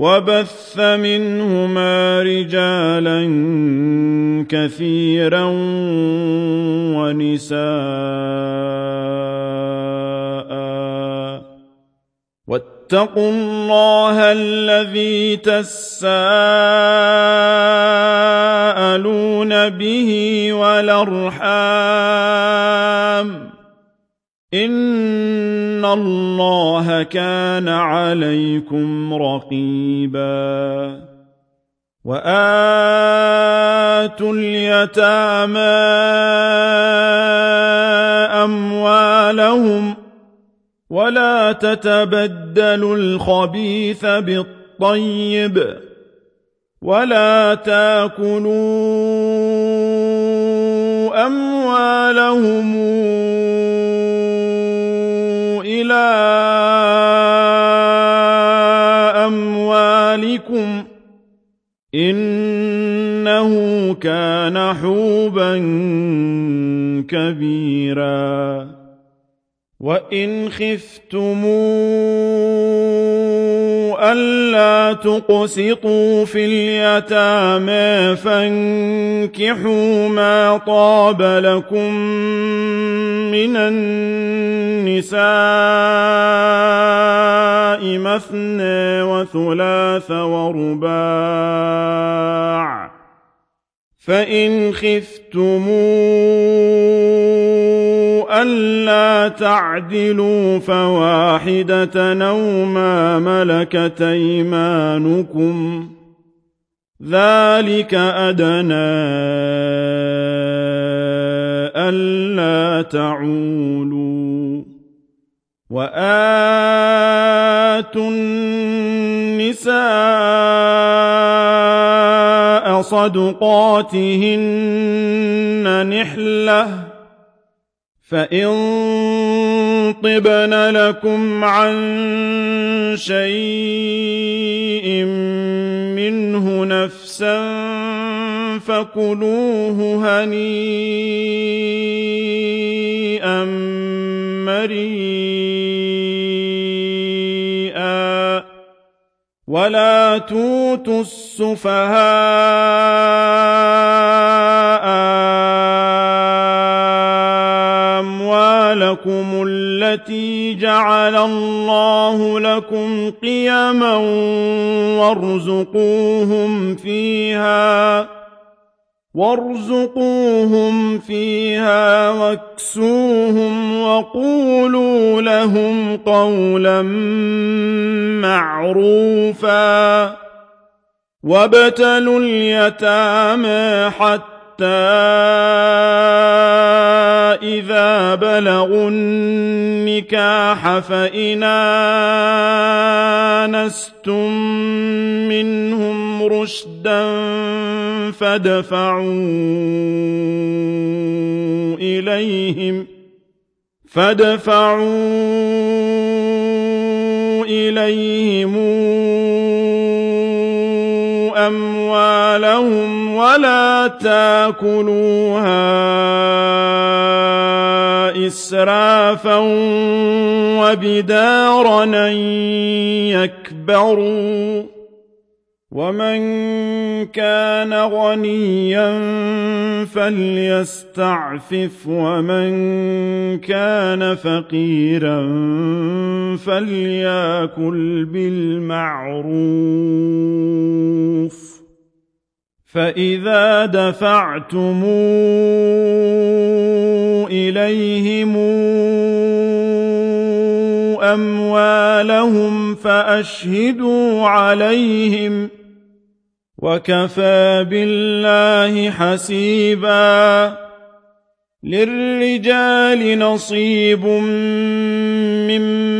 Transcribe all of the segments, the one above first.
وبث منهما رجالا كثيرا ونساء. واتقوا الله الذي تساءلون به والأرحام. ان الله كان عليكم رقيبا واتوا اليتامى اموالهم ولا تتبدلوا الخبيث بالطيب ولا تاكلوا اموالهم إلى أموالكم إنه كان حوبا كبيرا وإن خفتموا ألا تقسطوا في اليتامى فانكحوا ما طاب لكم من النساء مثنى وثلاث ورباع فإن خفتموا ألا تعدلوا فواحدة أو ما ملكت أيمانكم ذلك أدنى ألا تعولوا وآتوا النساء صدقاتهن نحلة فإن طبن لكم عن شيء منه نفسا فكلوه هنيئا مريئا ولا توتوا السفهاء أموالكم التي جعل الله لكم قيما وارزقوهم فيها وارزقوهم فيها واكسوهم وقولوا لهم قولا معروفا وابتلوا اليتامى حتى إذا بلغوا النكاح فإن آنستم منهم رشدا فادفعوا إليهم فادفعوا إليهم أموالهم ولا تاكلوها إسرافا وبدارا أن يكبروا ومن كان غنيا فليستعفف ومن كان فقيرا فليأكل بالمعروف فإذا دفعتم إليهم أموالهم فأشهدوا عليهم وكفى بالله حسيبا للرجال نصيب مما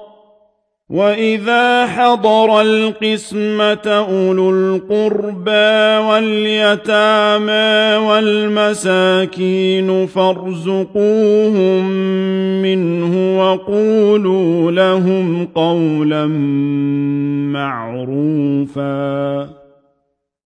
وإذا حضر القسمة أولو القربى واليتامى والمساكين فارزقوهم منه وقولوا لهم قولا معروفا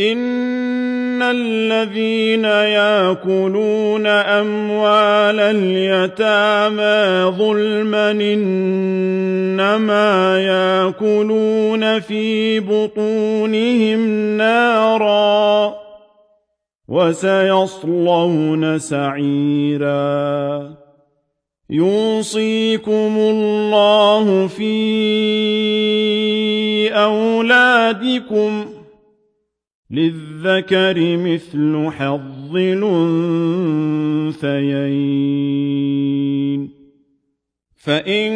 إن الذين ياكلون أموال اليتامى ظلما إنما ياكلون في بطونهم نارا وسيصلون سعيرا يوصيكم الله في أولادكم للذكر مثل حظ الأنثيين فإن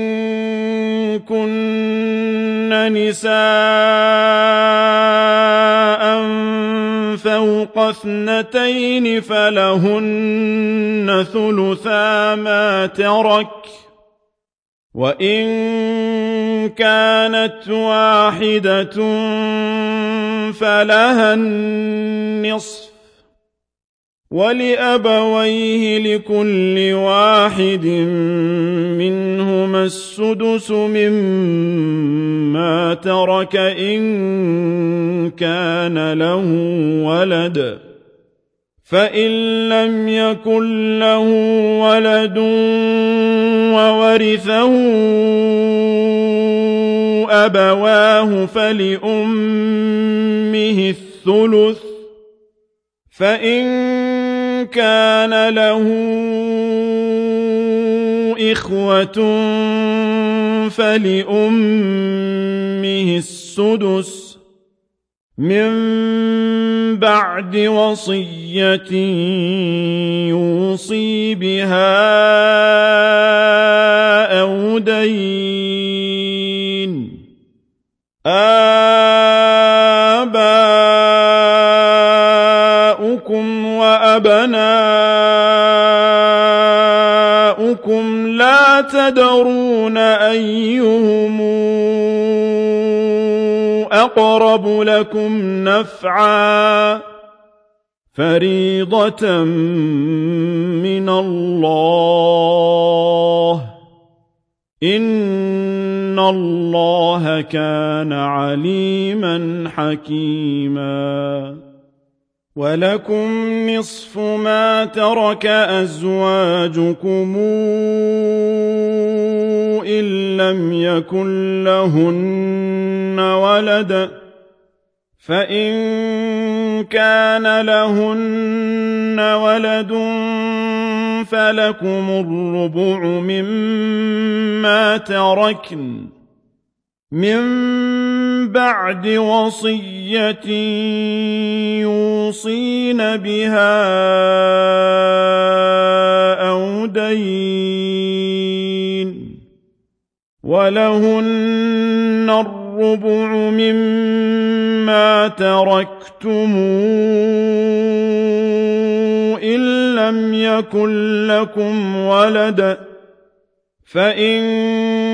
كن نساء فوق اثنتين فلهن ثلثا ما ترك وإن كانت واحدة فلها النصف ولأبويه لكل واحد منهما السدس مما ترك إن كان له ولد فإن لم يكن له ولد وورثه أبواه فلأمه الثلث فإن كان له إخوة فلأمه السدس من بعد وصية يوصي بها أو دين. آباؤكم وأبناؤكم لا تدرون أيهم أقرب لكم نفعا فريضة من الله. إن الله كان عليما حكيما. ولكم نصف ما ترك أزواجكم إن لم يكن لهن ولد فإن كان لهن ولد فلكم الربع مما تركن من بعد وصية يوصين بها أو دين ولهن الربع مما تركتم إن لم يكن لكم ولد فإن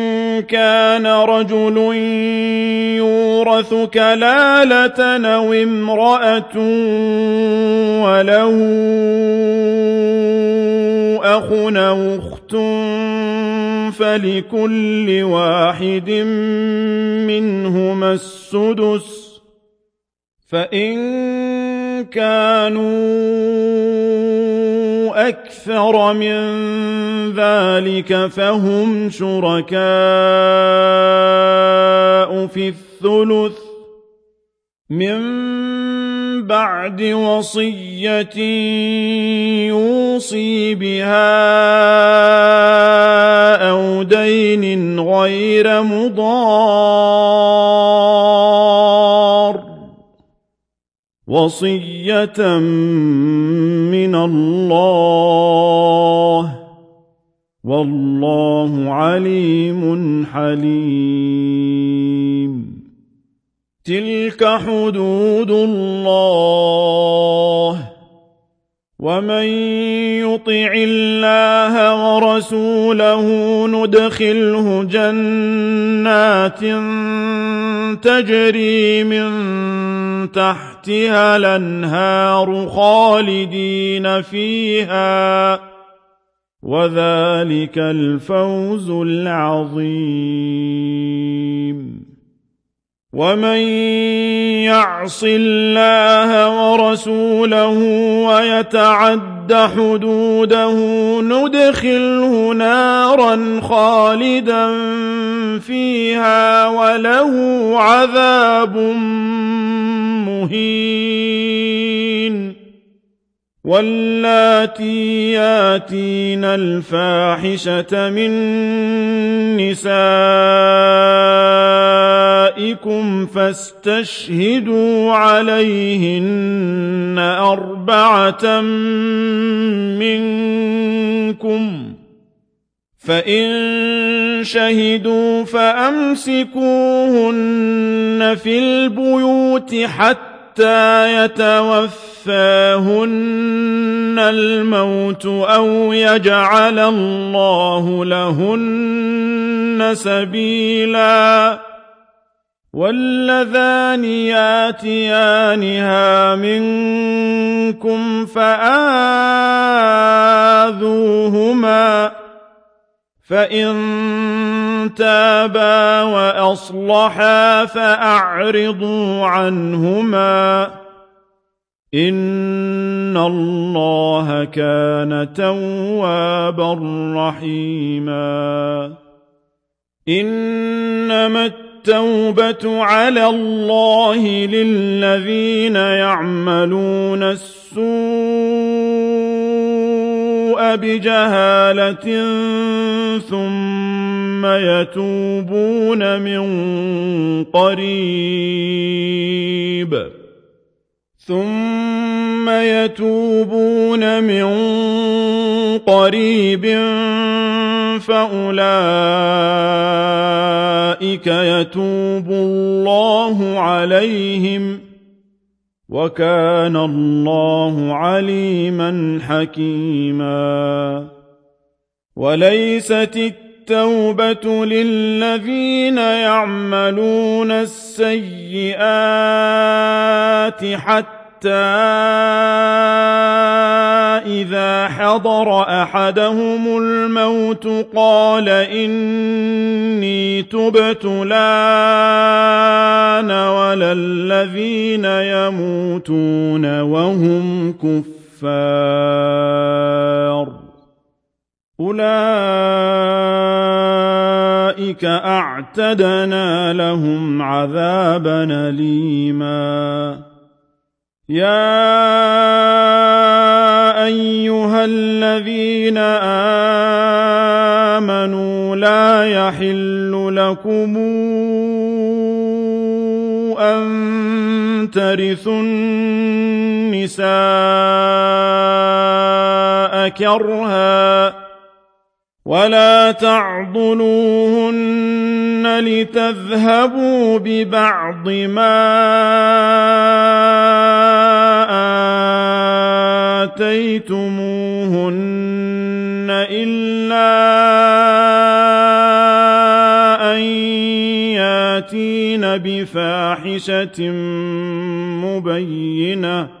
كان رجل يورث كلالة أو امرأة وله أخ أو أخت فلكل واحد منهما السدس فإن كانوا أكثر من ذلك فهم شركاء في الثلث من بعد وصية يوصي بها أو دين غير مضار وصية من الله. والله عليم حليم. تلك حدود الله. ومن يطع الله ورسوله ندخله جنات تجري من تحتها الأنهار خالدين فيها وذلك الفوز العظيم. ومن يعص الله ورسوله ويتعد حدوده ندخله نارا خالدا فيها وله عذاب مهين واللاتي ياتين الفاحشة من نسائكم فاستشهدوا عليهن أربعة منكم فإن شهدوا فأمسكوهن في البيوت حتى يتوفاهن الموت أو يجعل الله لهن سبيلا. واللذان ياتيانها منكم فآذوهما فإن تابا وأصلحا فأعرضوا عنهما إن الله كان توابا رحيما إنما التوبة على الله للذين يعملون السوء بجهالة ثم يتوبون من قريب. ثم يتوبون من قريب فأولئك يتوب الله عليهم. وكان الله عليما حكيما. وليست التوبة للذين يعملون السيئات حتى إذا حضر أحدهم الموت قال إني تبت الآن ولا الذين يموتون وهم كفار. أولئك أعتدنا لهم عذابا أليما. يا أيها الذين آمنوا لا يحل لكم أن ترثوا النساء كرها ولا تعضلوهن لتذهبوا ببعض ما آتيتموهن إلا أن ياتين بفاحشة مبينة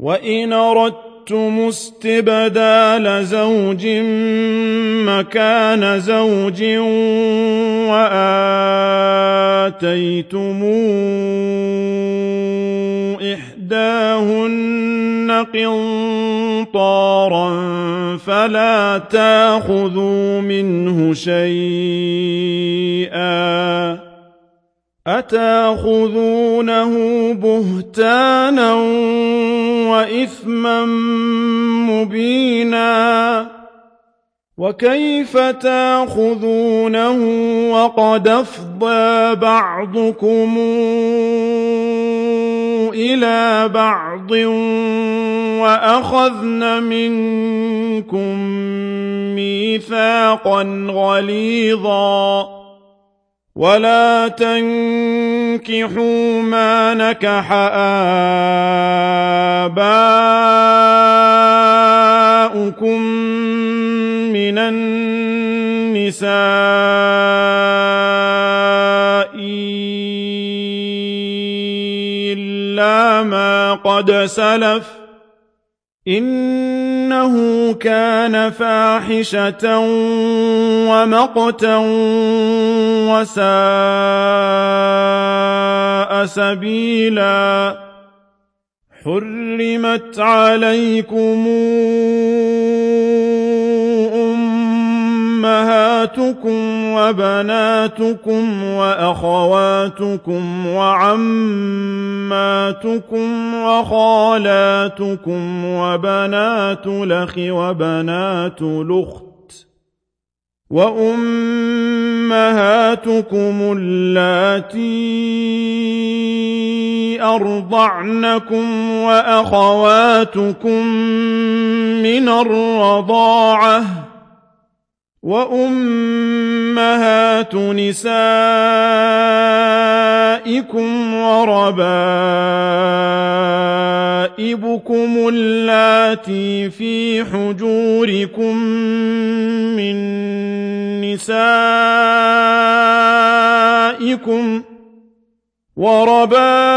وإن أردتم استبدال زوج مكان زوج وآتيتم إحداهن قنطارا فلا تاخذوا منه شيئا أتاخذونه بهتانا وإثما مبينا وكيف تأخذونه وقد أفضى بعضكم إلى بعض وأخذن منكم ميثاقا غليظا ولا تنكحوا ما نكح آباؤكم من النساء إلا ما قد سلف إنه كان فاحشة ومقتا وساء سبيلا. حرمت عليكم أمهاتكم وبناتكم وأخواتكم وعماتكم وخالاتكم وبنات لخ وبنات لخت وأمهاتكم اللاتي أرضعنكم وأخواتكم من الرضاعة وأمهات نسائكم وربائبكم اللاتي في حجوركم من نسائكم وربائبكم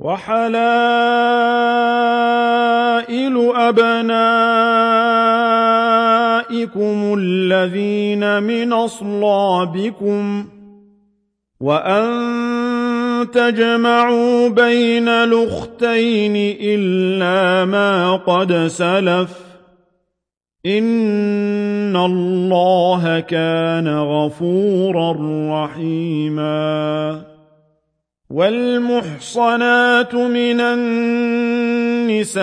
وحلائل أبنائكم الذين من أصلابكم وأن تجمعوا بين الأختين إلا ما قد سلف إن الله كان غفورا رحيما والمحصنات من النساء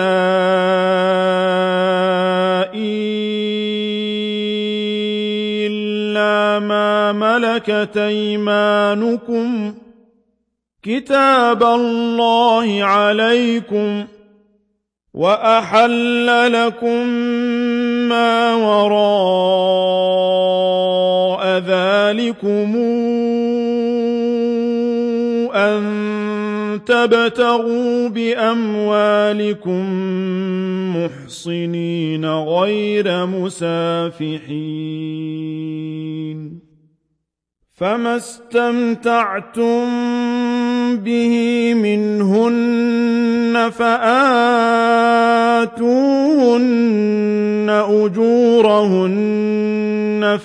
إلا ما ملكت أيمانكم كتاب الله عليكم وأحل لكم ما وراء ذلكم أن تبتغوا بأموالكم محصنين غير مسافحين فما استمتعتم به منهن فآتوهن أجورهن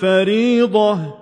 فريضةً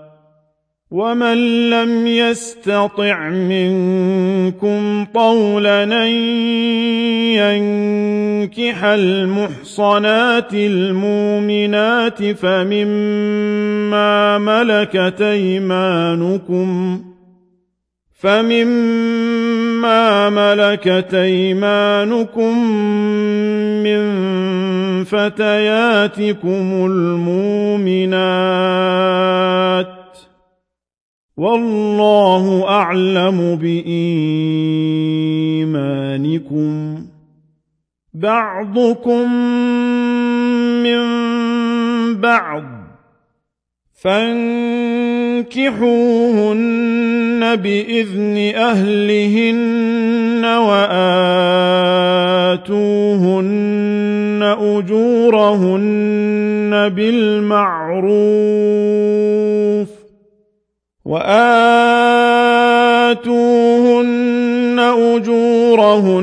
ومن لم يستطع منكم طولا أن ينكح المحصنات المؤمنات فمما ملكت أيمانكم فمما ملكت أيمانكم من فتياتكم المؤمنات والله أعلم بإيمانكم. بعضكم من بعض فانكحوهن بإذن أهلهن وآتوهن أجورهن بالمعروف. وآتوهن أجورهن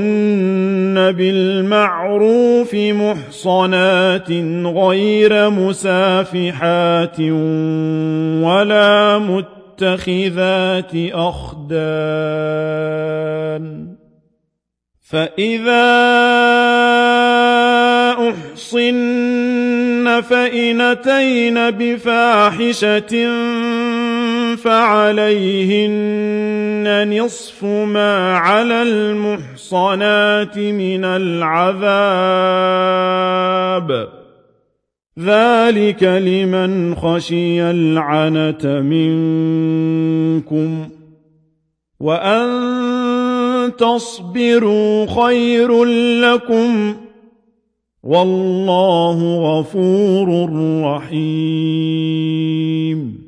بالمعروف محصنات غير مسافحات ولا متخذات أخدان فإذا أحصن فإن أتين بفاحشة فعليهن نصف ما على المحصنات من العذاب. ذلك لمن خشي العنة منكم. وأن تصبروا خير لكم. والله غفور رحيم.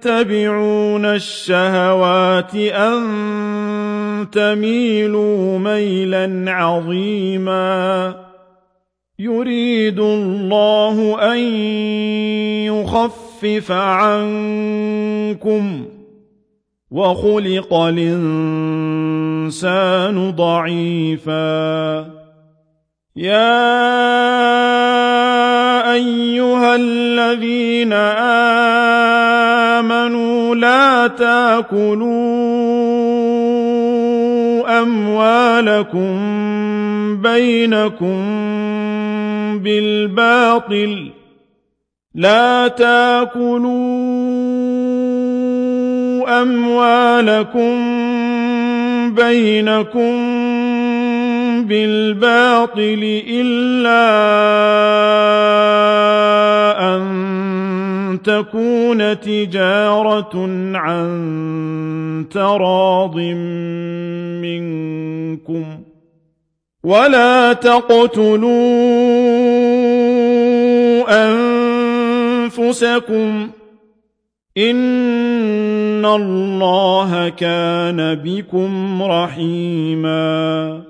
تتبعون الشهوات أن تميلوا ميلا عظيما. يريد الله أن يخفف عنكم وخلق الإنسان ضعيفا. يا أيها الذين آمنوا لا تأكلوا أموالكم بينكم بالباطل لا تأكلوا أموالكم بينكم بالباطل إلا أن تكون تجارة عن تراض منكم ولا تقتلوا أنفسكم إن الله كان بكم رحيماً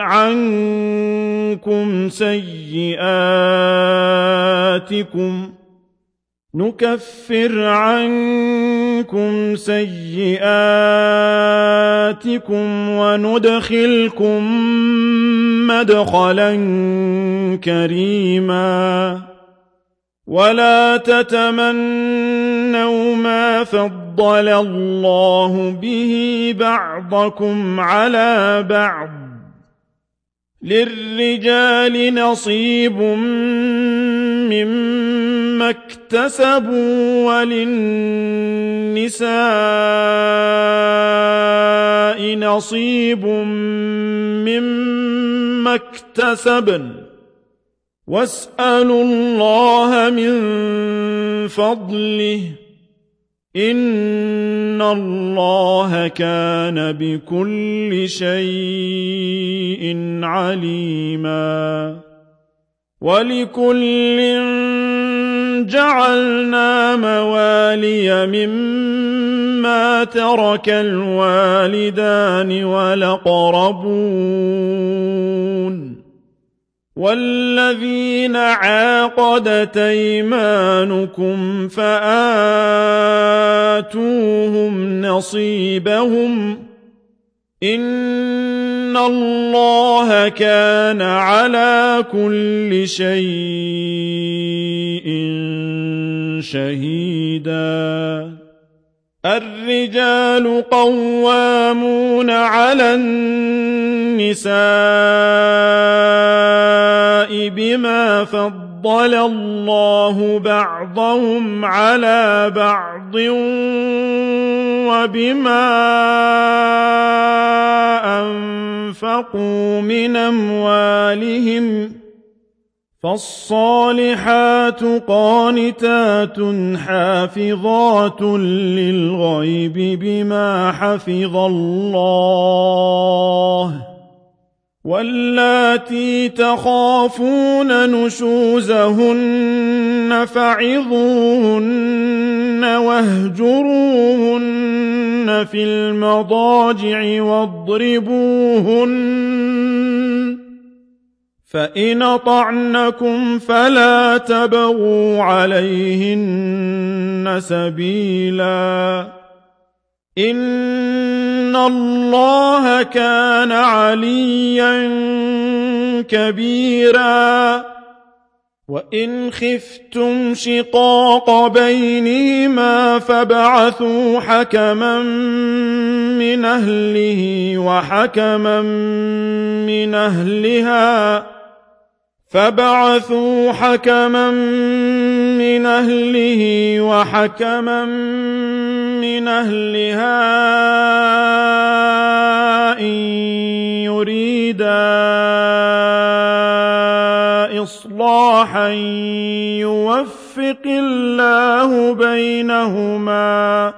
عنكم سيئاتكم نكفر عنكم سيئاتكم وندخلكم مدخلا كريما ولا تتمنوا ما فضل الله به بعضكم على بعض للرجال نصيب مما اكتسبوا وللنساء نصيب مما اكتسبن واسألوا الله من فضله إن الله كان بكل شيء عليما ولكل جعلنا موالي مما ترك الوالدان والأقربون والذين عاقدت أيمانكم فآتوهم نصيبهم إن الله كان على كل شيء شهيدا. الرجال قوامون على النساء. بما فضل الله بعضهم على بعض وبما أنفقوا من أموالهم فالصالحات قانتات حافظات للغيب بما حفظ الله واللاتي تخافون نشوزهن فعظوهن واهجروهن في المضاجع واضربوهن فإن طعنكم فلا تبغوا عليهن سبيلا إن الله كان عليا كبيرا وإن خفتم شقاق بينهما فابعثوا حكما من أهله وحكما من أهلها فبعثوا حكما من أهله وحكما من أهلها إن يريدا إصلاحا يوفق الله بينهما.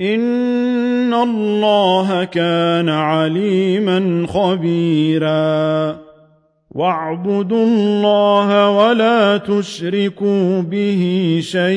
إن الله كان عليما خبيرا. واعبدوا الله ولا تشركوا به شيئا.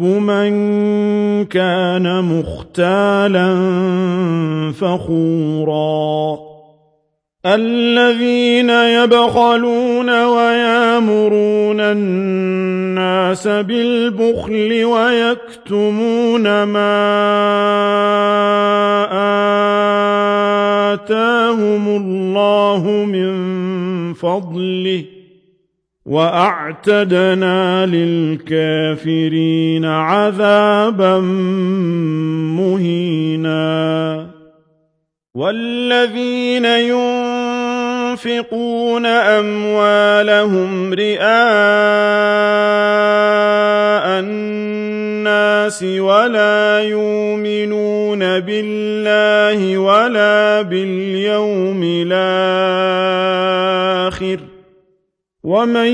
من كان مختالا فخورا. الذين يبخلون ويامرون الناس بالبخل ويكتمون ما آتاهم الله من فضله وأعتدنا للكافرين عذابا مهينا. والذين ينفقون أموالهم رئاء الناس ولا يؤمنون بالله ولا باليوم الآخر. ومن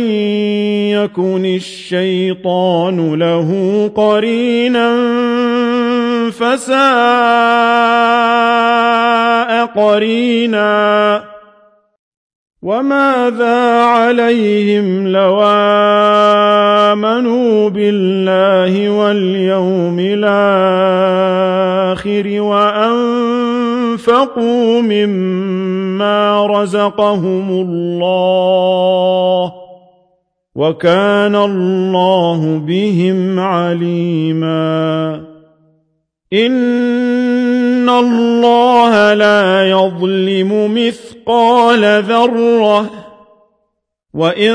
يكن الشيطان له قرينا فساء قرينا وماذا عليهم لو آمنوا بالله واليوم الآخر وأنفقوا مما رزقهم الله وكان الله بهم عليما إن الله لا يظلم مثقال ذرة وإن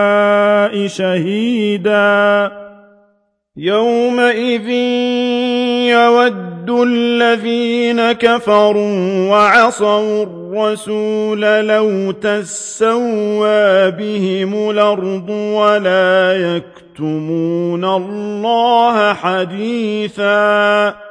شهيدا. يومئذ يود الذين كفروا وعصوا الرسول لو تسوى بهم الأرض ولا يكتمون الله حديثا.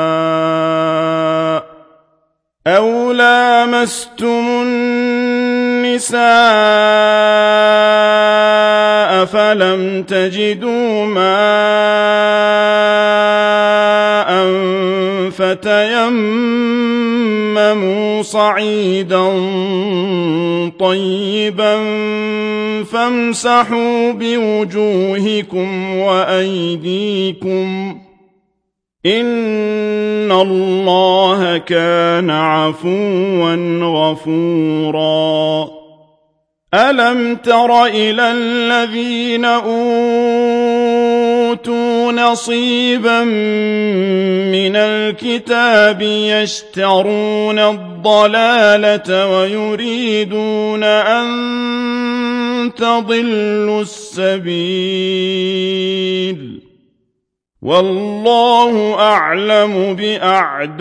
لامستم النساء فلم تجدوا ماء فتيمموا صعيدا طيبا فامسحوا بوجوهكم وأيديكم إن الله كان عفوا غفورا. ألم تر إلى الذين أوتوا نصيبا من الكتاب يشترون الضلالة ويريدون أن تضلوا السبيل والله أعلم بأعدائكم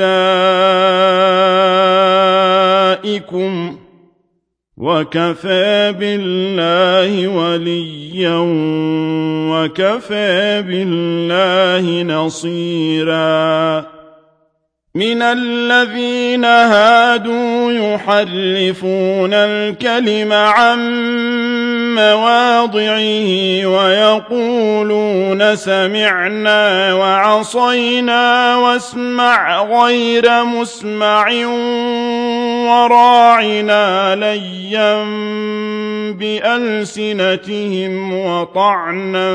وكفى بالله وليا وكفى بالله نصيرا من الذين هادوا يحرفون الكلم عن مواضعه ويقولون سمعنا وعصينا واسمع غير مسمع وراعنا ليا بألسنتهم وطعنا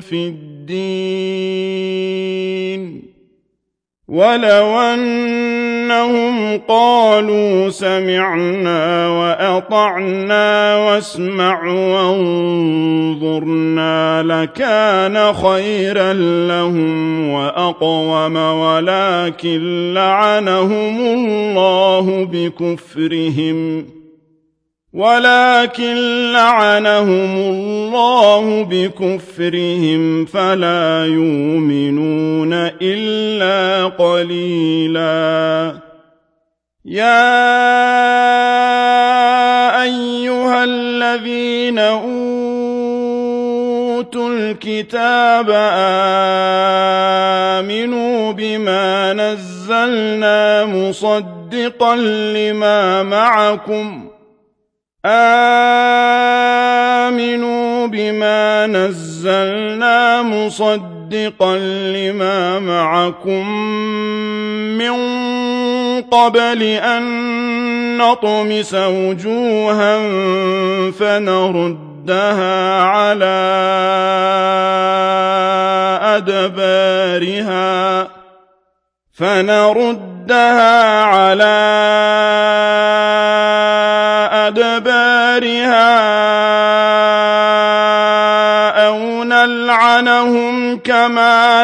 في الدين. ولو أنهم قالوا سمعنا وأطعنا واسمع وانظرنا لكان خيرا لهم وأقوم ولكن لعنهم الله بكفرهم ولكن لعنهم الله بكفرهم فلا يؤمنون إلا قليلا. يا أيها الذين أوتوا الكتاب آمنوا بما نزلنا مصدقا لما معكم آمنوا بما نزلنا مصدقا لما معكم من قبل أن نطمس وجوها فنردها على أدبارها فنردها على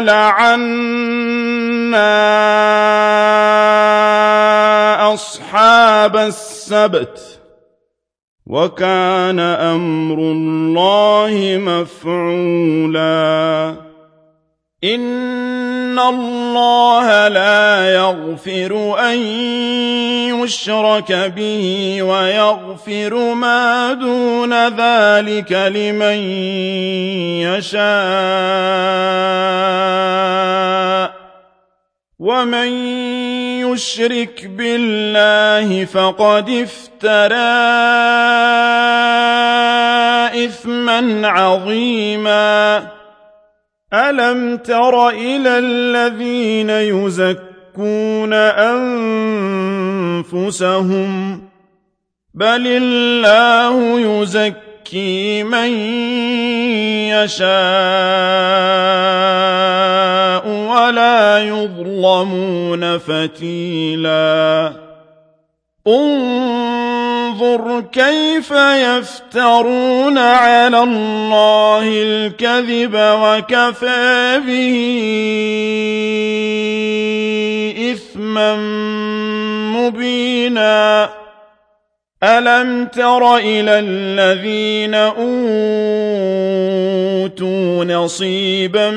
لعنا أصحاب السبت وكان أمر الله مفعولا. إن الله لا يغفر أن يشرك به ويغفر ما دون ذلك لمن يشاء ومن يشرك بالله فقد افترى إثما عظيما ألم تر إلى الذين يزكون أنفسهم بل الله يزكي من يشاء ولا يظلمون فتيلا انظر كيف يفترون على الله الكذب وكفى به إثما مبينا. ألم تر إلى الذين أوتوا نصيبا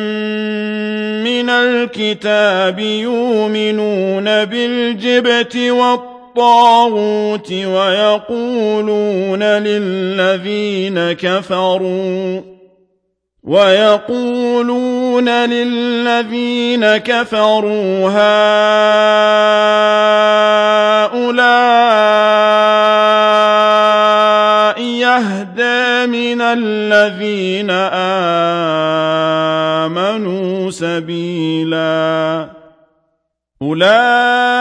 من الكتاب يؤمنون بالجبت والطاغوت ويقولون للذين كفروا ويقولون للذين كفروا هؤلاء يهدى من الذين آمنوا سبيلا أولئك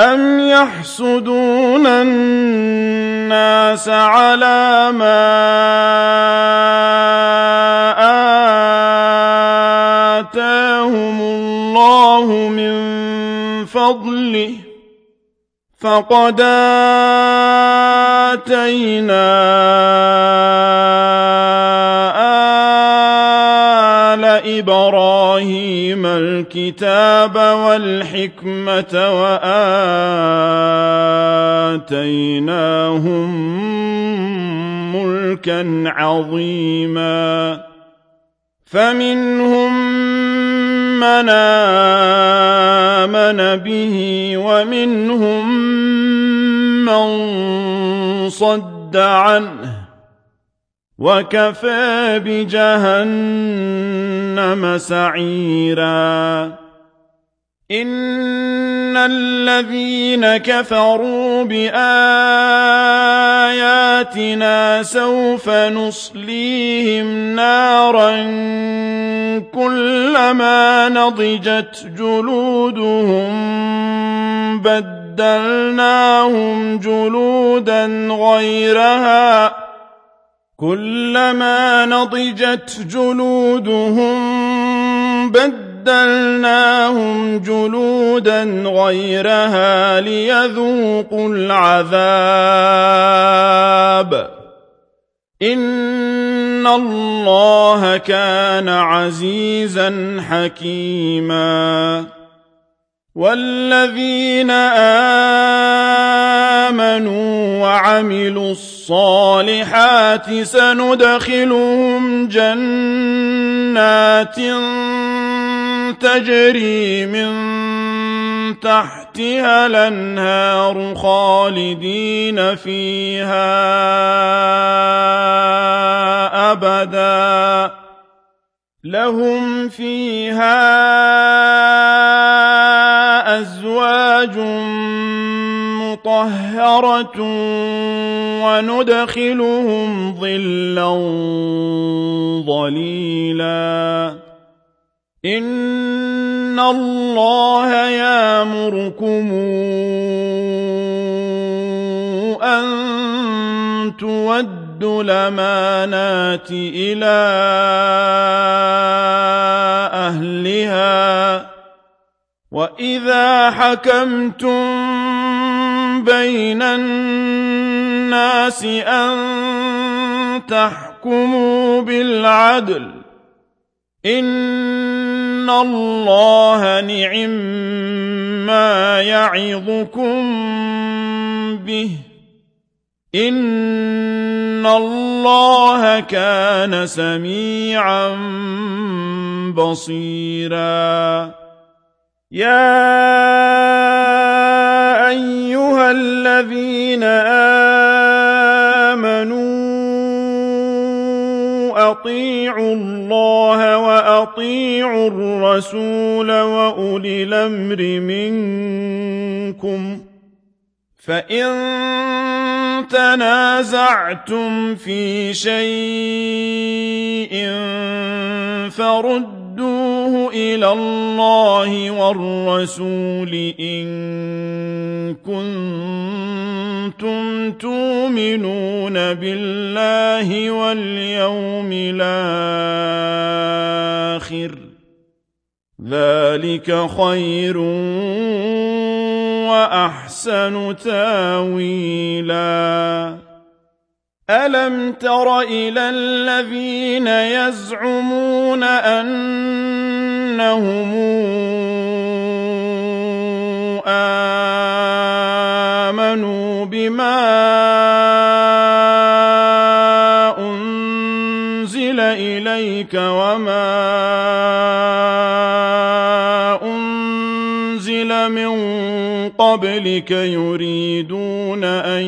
أم يحسدون الناس على ما آتاهم الله من فضله فقد آتينا إبراهيم الكتاب والحكمة وآتيناهم ملكا عظيما. فمنهم من آمن به ومنهم من صد عنه وكفى بجهنم سعيرا. إن الذين كفروا بآياتنا سوف نصليهم نارا كلما نضجت جلودهم بدلناهم جلودا غيرها كلما نضجت جلودهم بدلناهم جلودا غيرها ليذوقوا العذاب. إن الله كان عزيزا حكيما. والذين آمنوا وعملوا الصالحات سندخلهم جنات تجري من تحتها الانهار خالدين فيها ابدا لهم فيها أزواج مطهرة وندخلهم ظلا ظليلا. إن الله يامركم أن تودوا الأمانات إلى أهلها. واذا حكمتم بين الناس ان تحكموا بالعدل ان الله نعم ما يعظكم به ان الله كان سميعا بصيرا يا ايها الذين امنوا اطيعوا الله واطيعوا الرسول واولي الامر منكم فان تنازعتم في شيء فردوه إلى الله والرسول إن كنتم تؤمنون بالله واليوم الآخر ذلك خير وأحسن تاويلا. ألم تر إلى الذين يزعمون إنهم آمنوا بما أنزل إليك وما قبلك يريدون أن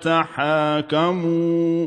يتحاكموا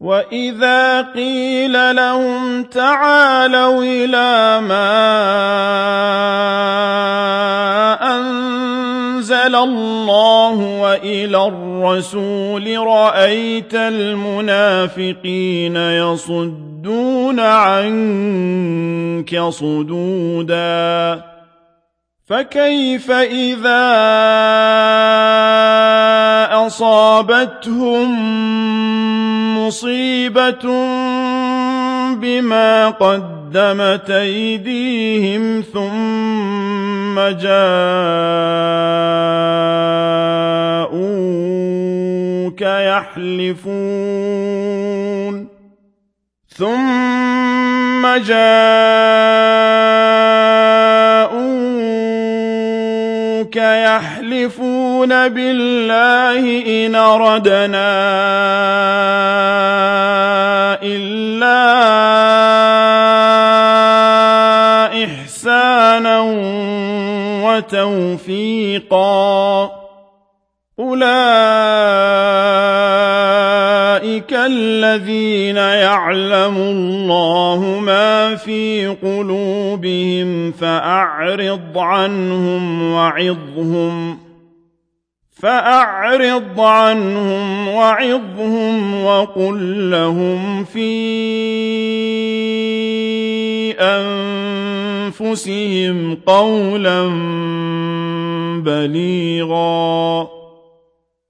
وإذا قيل لهم تعالوا إلى ما أنزل الله وإلى الرسول رأيت المنافقين يصدون عنك صدودا فكيف إذا أصابتهم مصيبة بما قدمت أيديهم ثم جاءوك يحلفون ثم جاءوك يحلفون بالله إن ردنا إلا إحسانا وتوفيقا. أولئك الذين يعلم الله ما في قلوبهم فأعرض عنهم وعظهم فأعرض عنهم وعظهم وقل لهم في أنفسهم قولا بليغا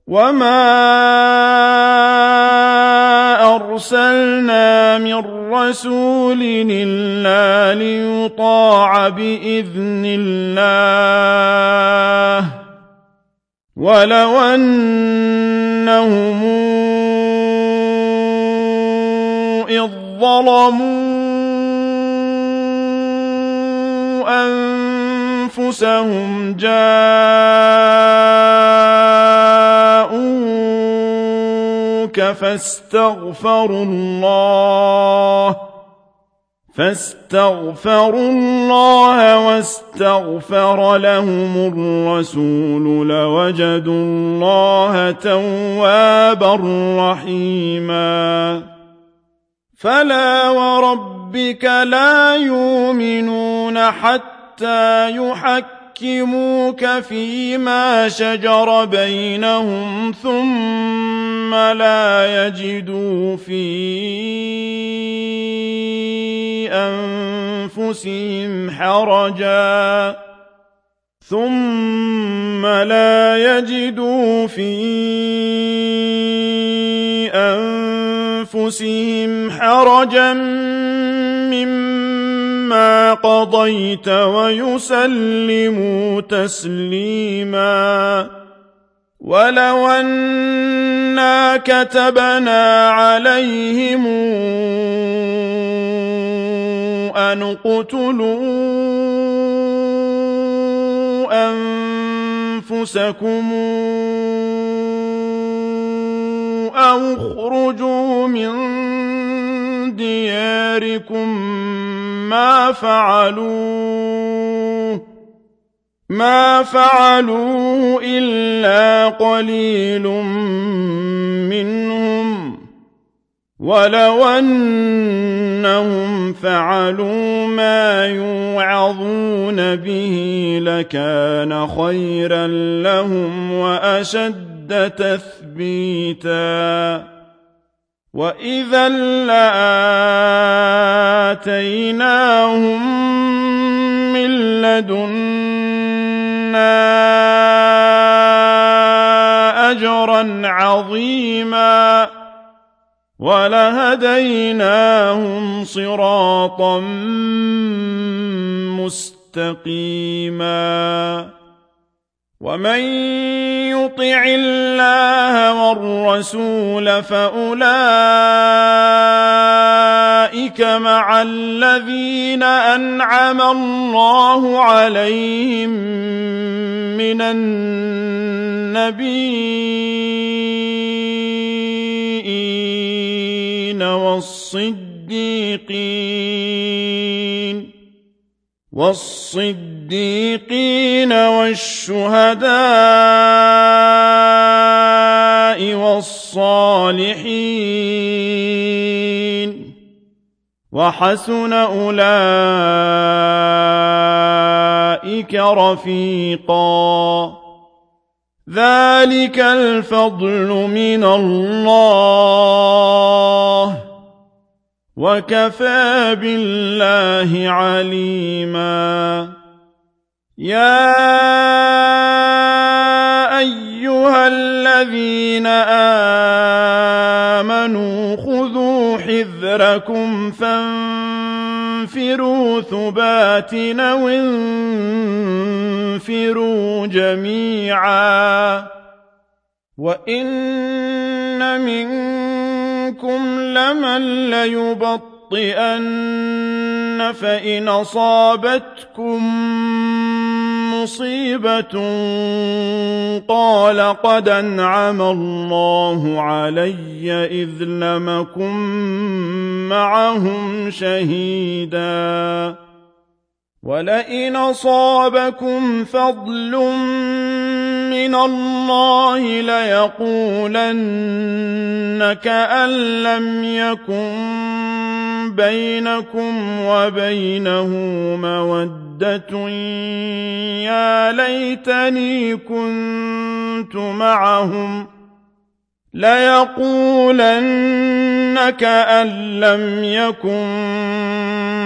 وما أرسلنا من رسول إلا ليطاع بإذن الله. ولو أنهم إذ ظلموا أنفسهم جاءوك فاستغفروا الله. فاستغفروا الله واستغفر لهم الرسول لوجدوا الله توابا رحيما. فلا وربك لا يؤمنون حتى حتى يحكموك فيما شجر بينهم ثم لا يجدوا في أنفسهم حرجا ثم لا يجدوا في أنفسهم حرجا مما قضيت ويسلموا تسليما. ولو أنا كتبنا عليهم أن اقتلوا أنفسكم أو اخرجوا من دياركم ما فعلوه ما فعلوه إلا قليل منهم. ولو أنهم فعلوا ما يوعظون به لكان خيرا لهم وأشد تثبيتاً. وإذا لآتيناهم من لدنا أجرا عظيما ولهديناهم صراطا مستقيما ومن يطع الله والرسول فأولئك مع الذين أنعم الله عليهم من النبيين والصديقين والصديقين والشهداء والصالحين وحسن أولئك رفيقا. ذلك الفضل من الله. وكفى بالله عليما. يا أيها الذين آمنوا خذوا حذركم فانفروا ثبات وانفروا جميعا. وإن منكم لمن ليبطئن فإن أصابتكم مصيبة قال قد أنعم الله علي إذ لمكم معهم شهيدا. ولئن أصابكم فضل من الله ليقولن كأن لم يكن بينكم وبينه مودة يا ليتني كنت معهم ليقولن كأن لم يكن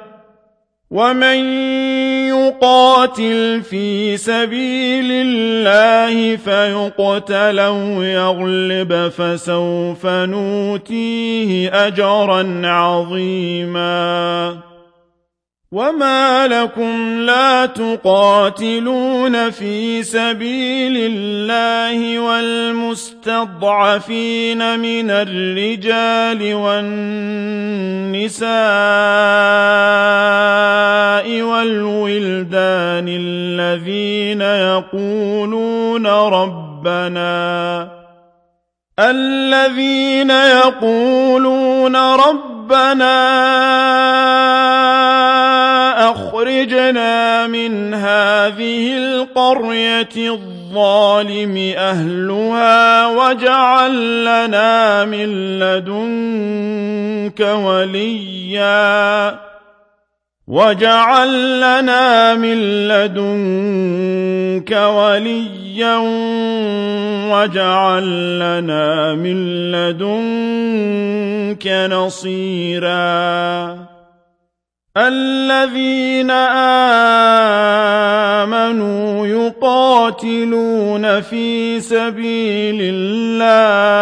ومن يقاتل في سبيل الله فيقتل أو يغلب فسوف نوتيه أجرا عظيماً وما لكم لا تقاتلون في سبيل الله والمستضعفين من الرجال والنساء والولدان الذين يقولون ربنا الذين يقولون ربنا أخرجنا من هذه القرية الظالم أهلها واجعل لنا من لدنك وليا. واجعل لنا من لدنك وليا واجعل لنا من لدنك نصيراً الذين آمنوا يقاتلون في سبيل الله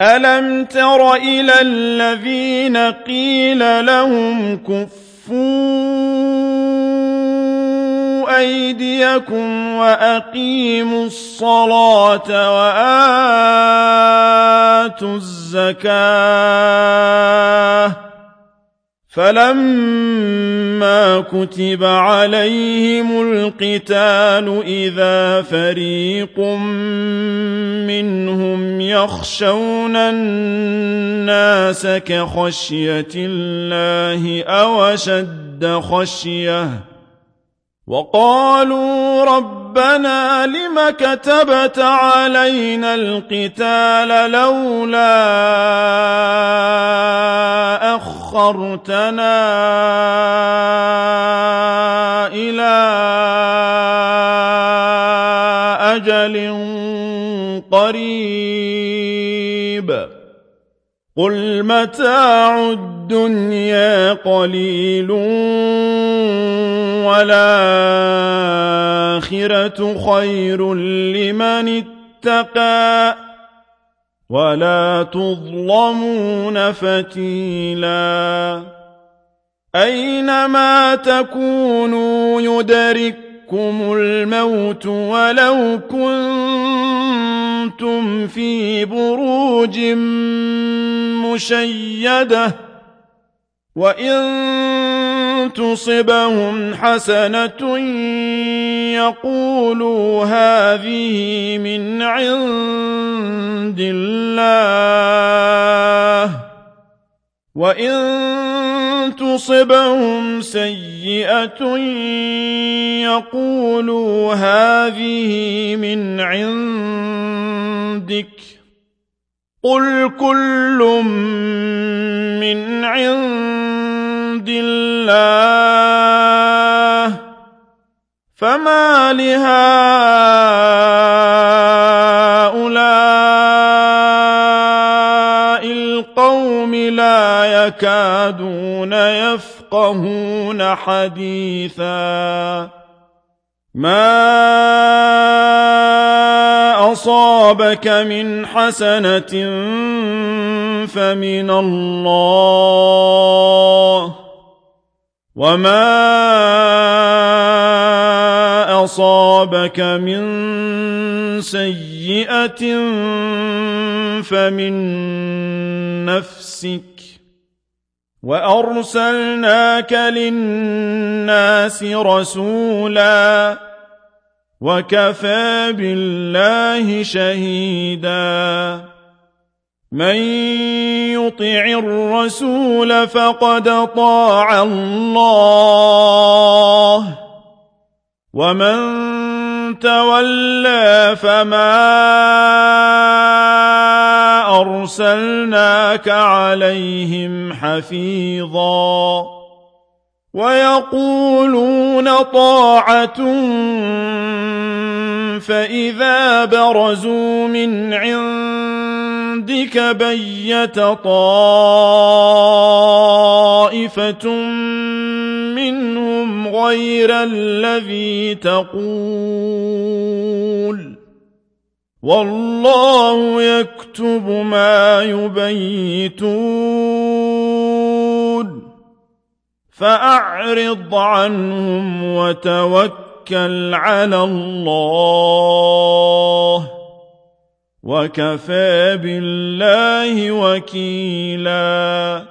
ألم تر إلى الذين قيل لهم كفوا أيديكم وأقيموا الصلاة وآتوا الزكاة فلما كتب عليهم القتال إذا فريق منهم يخشون الناس كخشية الله أو شد خشيه وقالوا ربنا لم كتبت علينا القتال لولا أخرتنا إلى أجل قريب. قل متاع الدنيا قليل والآخرة خير لمن اتقى ولا تظلمون فتيلا أينما تكونوا يدرككم الموت ولو كنتم في بروج مشيدة وإن تصبهم حسنة يقولوا هذه من عند الله وإن تصبهم سيئة يقولوا هذه من عندك قل كل من عند الله فما لهؤلاء القوم لا يكادون يفقهون حديثا. ما أصابك من حسنة فمن الله. وما أصابك من سيئة فمن نفسك وأرسلناك للناس رسولا وكفى بالله شهيدا من يطع الرسول فقد طاع الله ومن تولى فما أرسلناك عليهم حفيظا. ويقولون طاعة فإذا برزوا من عندك بيت طائفة منهم غير الذي تقول والله يكتب ما يبيتون فأعرض عنهم وتوكل على الله وكفى بالله وكيلا.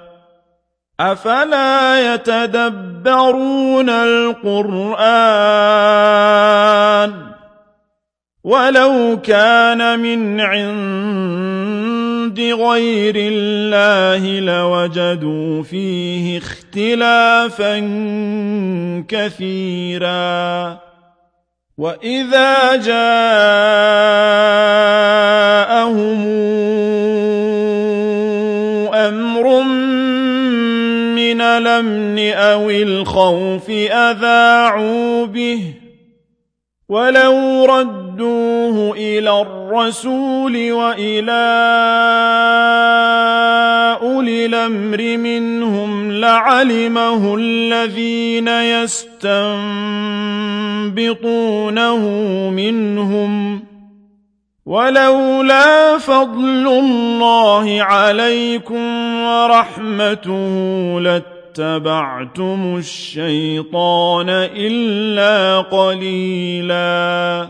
أفلا يتدبرون القرآن؟ ولو كان من عند غير الله لوجدوا فيه اختلافا كثيرا. وإذا جاءهم أمر من الأمن أو الخوف أذاعوا به ولو ردوه إلى الرسول وإلى أولي الأمر منهم لعلمه الذين يستنبطونه منهم. ولولا فضل الله عليكم ورحمته لت اتبعتم الشيطان إلا قليلا.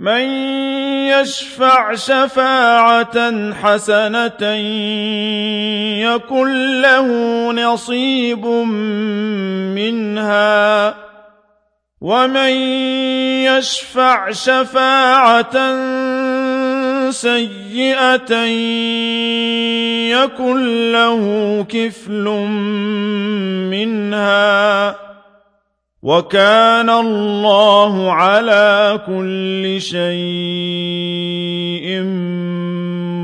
من يشفع شفاعة حسنة يكن له نصيب منها. ومن يشفع شفاعة سيئة يكن له كفل منها. وكان الله على كل شيء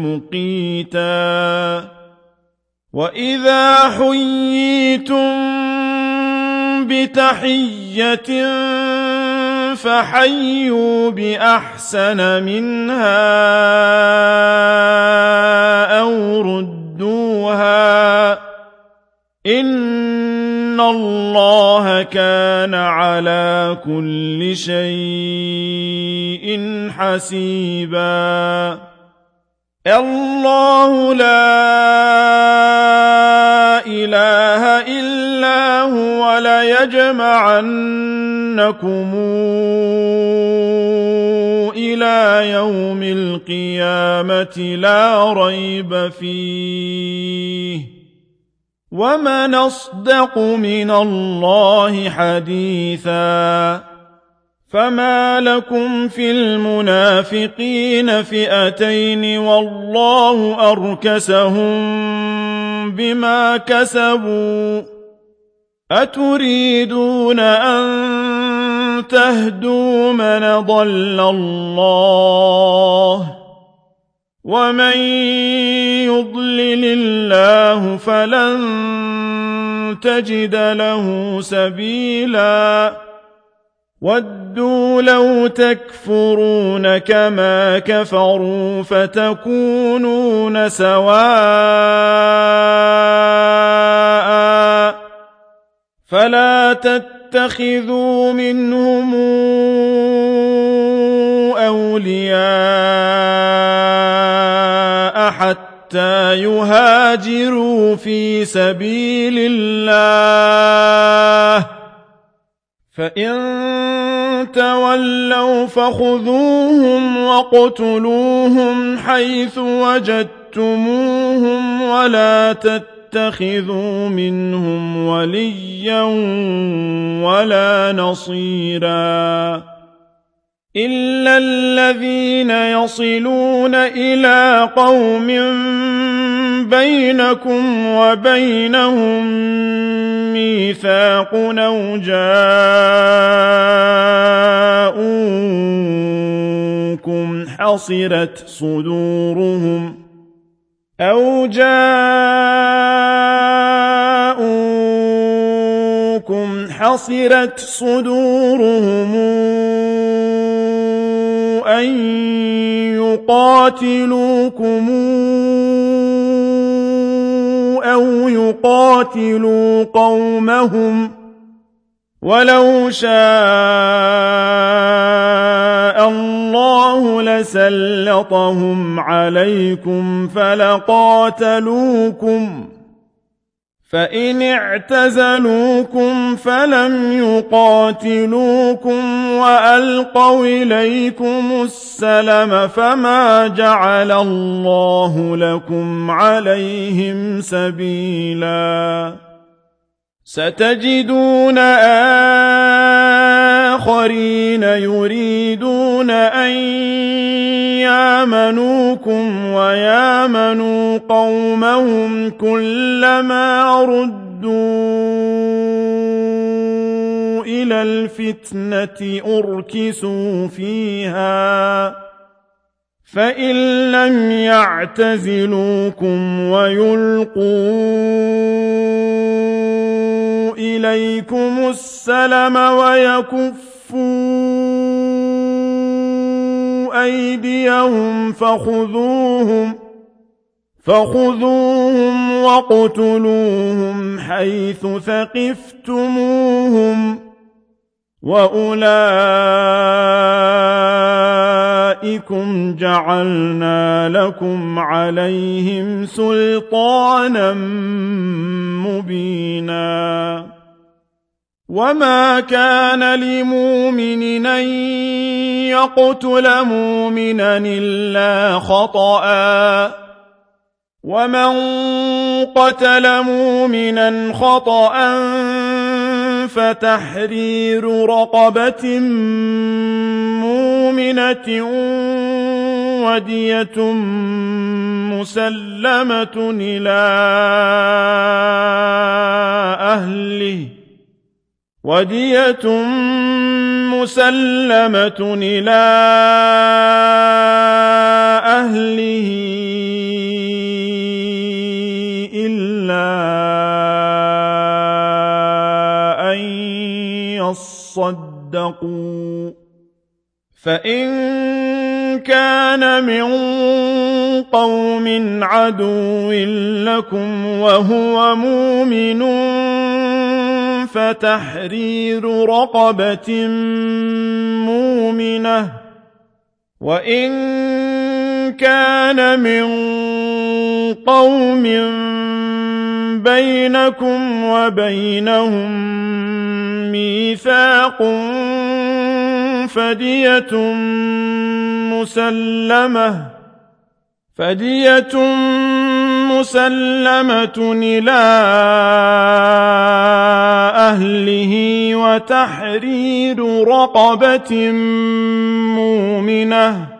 مقيتا. وإذا حييتم بتحية فحيوا بأحسن منها أو ردوها. إن الله كان على كل شيء حسيبا. الله لا إله إلا هو ليجمعنكم إلى يوم القيامة لا ريب فيه. ومن أصدق من الله حديثا فما لكم في المنافقين فئتين والله أركسهم بما كسبوا أتريدون أن تهدوا من ضل الله ومن يضلل الله فلن تجد له سبيلا ودوا لو تكفرون كما كفروا فتكونون سواء فلا تتخذوا منهم أولياء حتى يهاجروا في سبيل الله. فإن تولوا فخذوهم واقتلوهم حيث وجدتموهم ولا تتخذوا منهم وليا ولا نصيرا. إلا الذين يصلون إلى قوم بينكم وبينهم ميثاق أو جاءوكم حصرت صدورهم أو جاءوكم حصرت صدورهم أن يقاتلوكم أو يقاتلوا قومهم ولو شاء الله لسلطهم عليكم فلقاتلوكم فإن اعتزلوكم فلم يقاتلوكم وألقوا إليكم السلم فما جعل الله لكم عليهم سبيلا. ستجدون آخرين يريدون أن يامنوكم ويامنوا قومهم كلما ردوا. إلى الفتنة أركسوا فيها فإن لم يعتزلوكم ويلقوا إليكم السلم ويكفوا أيديهم فخذوهم فخذوهم واقتلوهم حيث ثقفتموهم وأولئكم جعلنا لكم عليهم سلطانا مبينا وما كان لمؤمن أن يقتل مؤمنا إلا خطأ ومن قتل مؤمنا خطأ فتحرير رقبة مؤمنة ودية مسلمة إلى أهله. ودية مسلمة إلى أهله. يصدقوا فإن كان من قوم عدو لكم وهو مؤمن فتحرير رقبة مؤمنة وإن كان من قوم بينكم وبينهم ميثاق فدية مسلمة فدية مسلمة إلى أهله وتحرير رقبة مؤمنة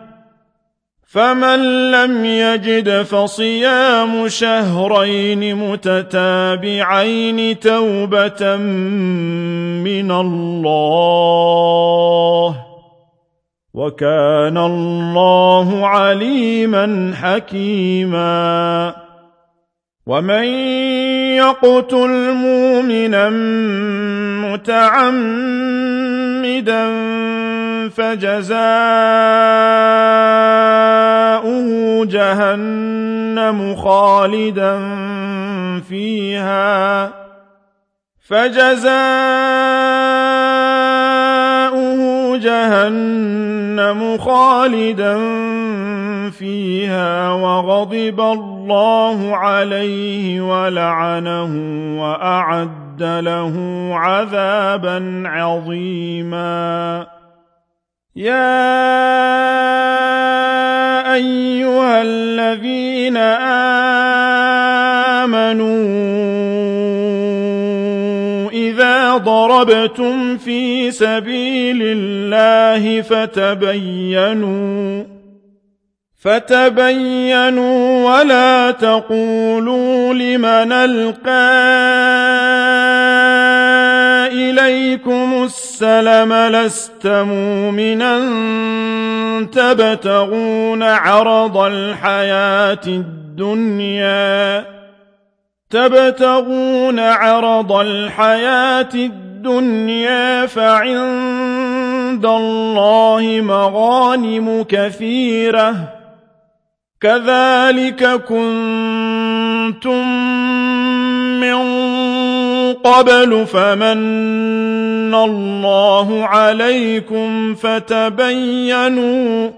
فمن لم يجد فصيام شهرين متتابعين توبة من الله وكان الله عليما حكيما. ومن يقتل مؤمنا متعمدا فجزاؤه جهنم خالدا فيها. فجزاؤه جهنم خالدا فيها وغضب الله عليه ولعنه وأعد له عذابا عظيما. يا أيها الذين آمنوا إذا ضربتم في سبيل الله فتبينوا فتبينوا ولا تقولوا لمن ألقى إليكم السلم لست مؤمنا تبتغون عرض الحياة الدنيا تبتغون عرض الحياة الدنيا فعند الله مغانم كثيرة. كذلك كنتم من قبل فمن الله عليكم فتبينوا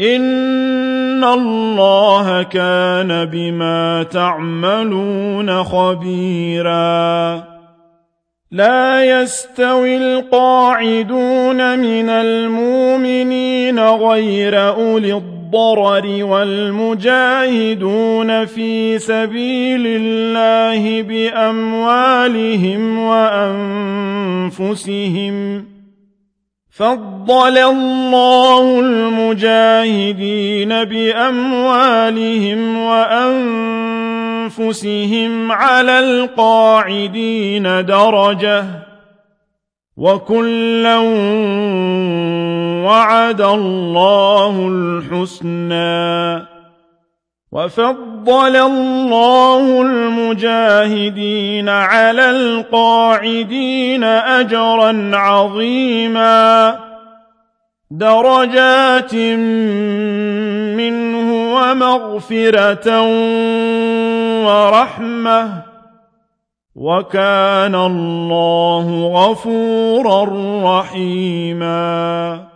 إن الله كان بما تعملون خبيرا. لا يستوي القاعدون من المؤمنين غير أولي الضرر والمجاهدون في سبيل الله بأموالهم وأنفسهم فضل الله المجاهدين بأموالهم وأنفسهم على القاعدين درجة وكلا وعد الله الحسنى وفضل الله المجاهدين على القاعدين أجرا عظيما. درجات منه ومغفرة ورحمة. وكان الله غفورا رحيما.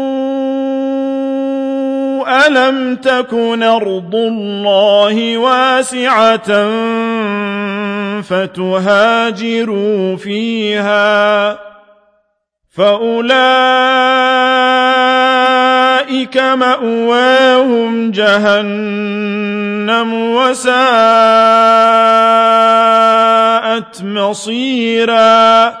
ألم تكن أرض الله واسعة فتهاجروا فيها فأولئك مأواهم جهنم وساءت مصيرا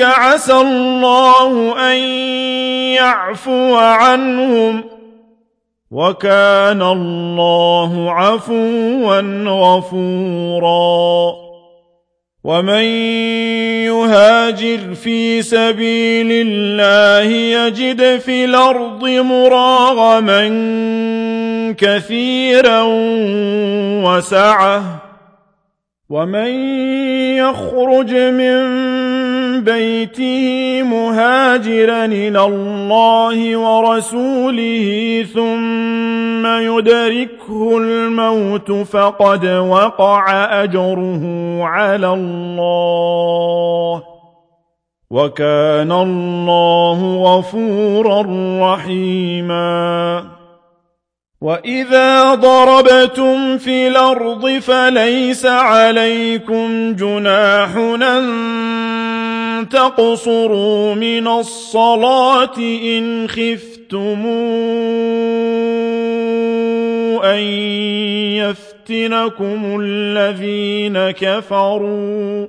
عسى الله أن يعفو عنهم وكان الله عفوا غفورا ومن يهاجر في سبيل الله يجد في الأرض مراغما كثيرا وسعه ومن يخرج من بيته مهاجرا إلى الله ورسوله ثم يدركه الموت فقد وقع أجره على الله وكان الله غفورا رحيما. وإذا ضربتم في الأرض فليس عليكم جناح تقصروا من الصلاة إن خفتم أن يفتنكم الذين كفروا.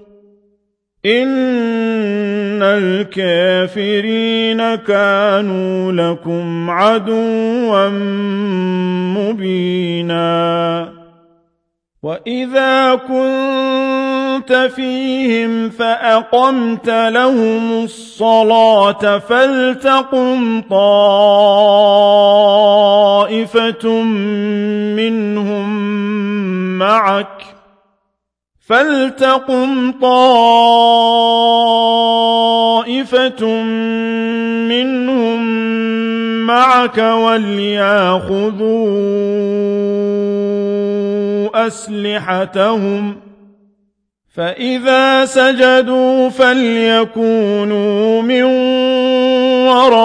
إن الكافرين كانوا لكم عدوا مبينا. وإذا كنت فيهم فأقمت لهم الصلاة فلتقم طائفة منهم معك فلتقم طائفة منهم معك ولياخذوا أسلحتهم. فإذا سجدوا فليكونوا من ورائكم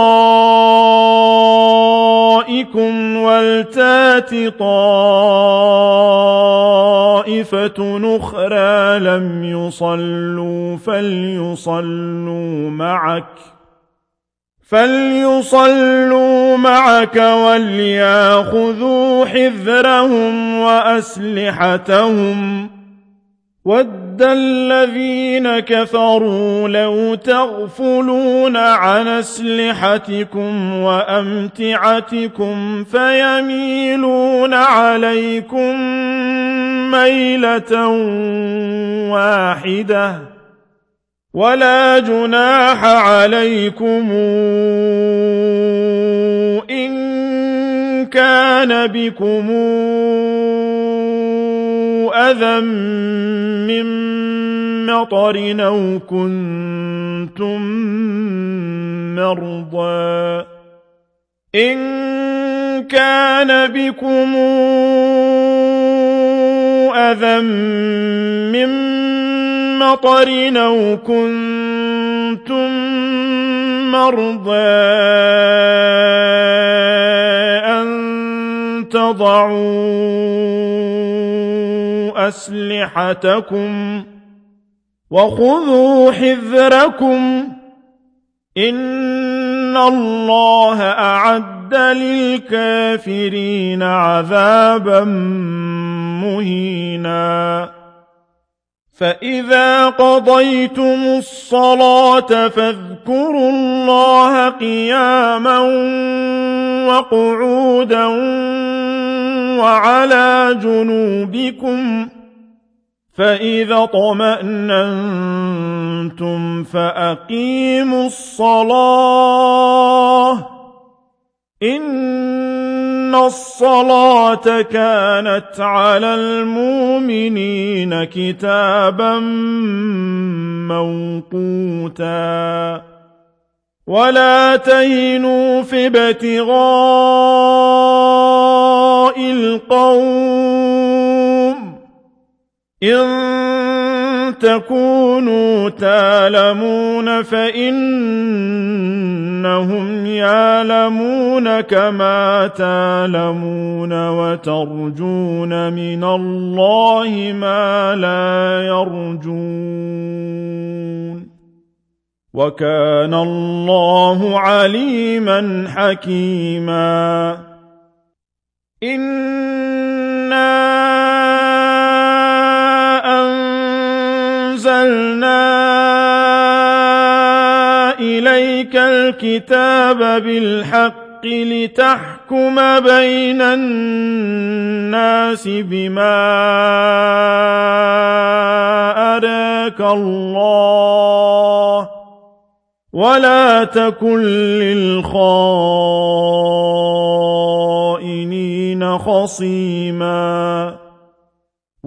ولتات طائفة أخرى لم يصلوا فليصلوا معك. فليصلوا معك ولياخذوا حذرهم وأسلحتهم ود الذين كفروا لو تغفلون عن أسلحتكم وأمتعتكم فيميلون عليكم ميلة واحدة ولا جناح عليكم إن كان بكم أذى من مطر أو كنتم مرضى. إن كان بكم أذى من مطر أو كنتم مرضى أن تضعوا أسلحتكم وخذوا حذركم إن الله أعد للكافرين عذابا مهينا فإذا قضيتم الصلاة فاذكروا الله قياما وقعودا وعلى جنوبكم فإذا طمأننتم فأقيموا الصلاة إن الصلاة كانت على المؤمنين كتابا موقوتا ولا تهنوا في ابتغاء القوم إن تكونوا تالمون فإنهم يالمون كما تالمون وترجون من الله ما لا يرجون وكان الله عليما حكيما إِنَّا أنزلنا إليك الكتاب بالحق لتحكم بين الناس بما أراك الله ولا تكن للخائنين خصيما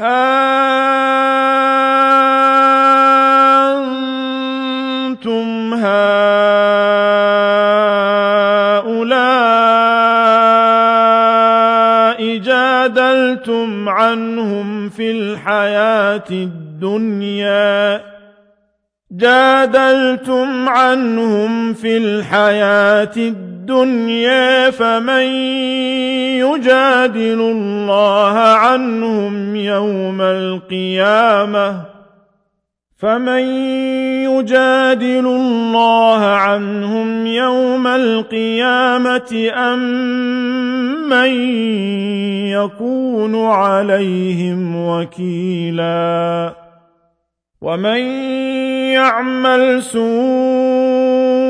أنتم هؤلاء جادلتم عنهم في الحياة الدنيا. جادلتم عنهم في الحياة الدنيا. فمن يجادل الله عنهم يوم القيامة فمن يجادل الله عنهم يوم القيامة أم من يكون عليهم وكيلا ومن يعمل سوءا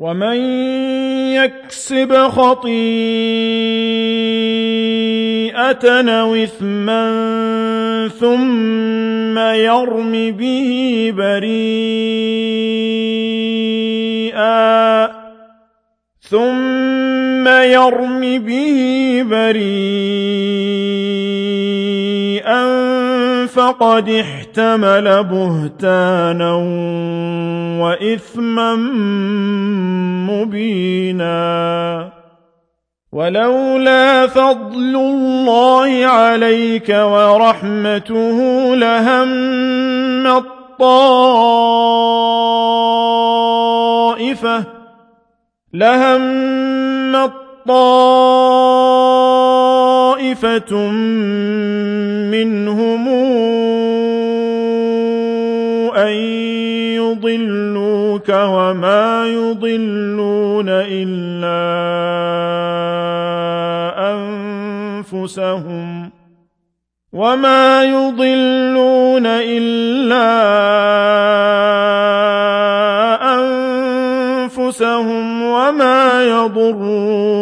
ومن يكسب خطيئة أو إثما ثم يرم به بريئا ثم يرم به بريئا فقد احتمل بهتانا وإثما مبينا. ولولا فضل الله عليك ورحمته لهم الطائفة لهم الطائفة منهم أن يضلوك وما يضلون إلا أنفسهم وما يضلون إلا أنفسهم وما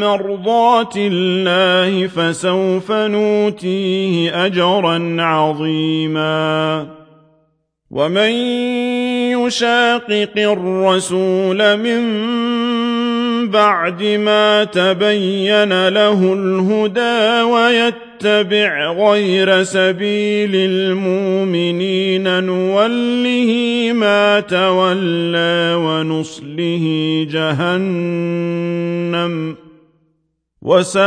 مرضات الله فسوف نوتيه أجرا عظيما. ومن يشاقق الرسول من بعد ما تبين له الهدى ويتبع غير سبيل المؤمنين نوله ما تولى ونصله جهنم. وساءت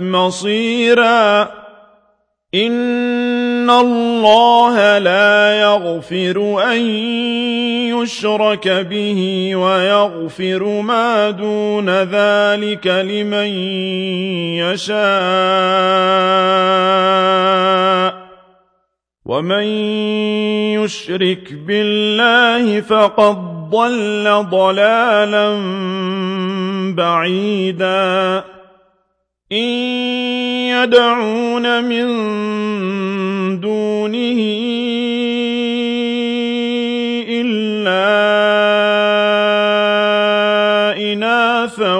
مصيرا. إن الله لا يغفر أن يشرك به ويغفر ما دون ذلك لمن يشاء. ومن يشرك بالله فقد ضل ضلالا بعيدا. إن يدعون من دونه إلا إناثا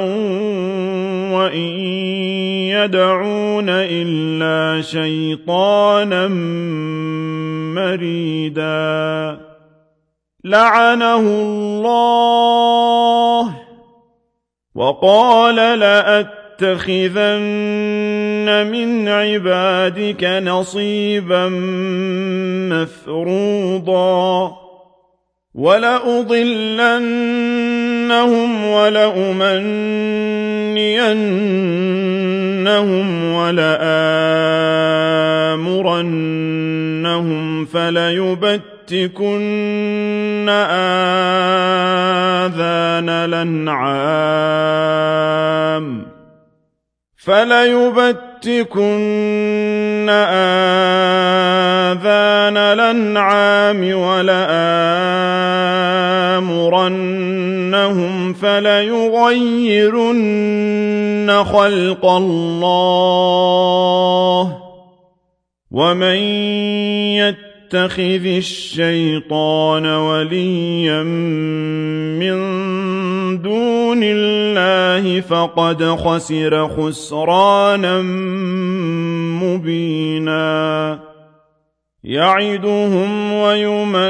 وإن يدعون إلا شيطانا مريدا. لعنه الله. وقال لأتخذن من عبادك نصيبا مفروضا. ولأضلنهم ولأمنينهم ولآمرنهم فليبتكن آذان الأنعام فليبتكن آذان الأنعام ولآمرنهم فليغيرن خلق الله ومن يتخذ الشيطان وليا من دون الله فقد خسر خسرانا مبينا. يعدهم ويمنيهم.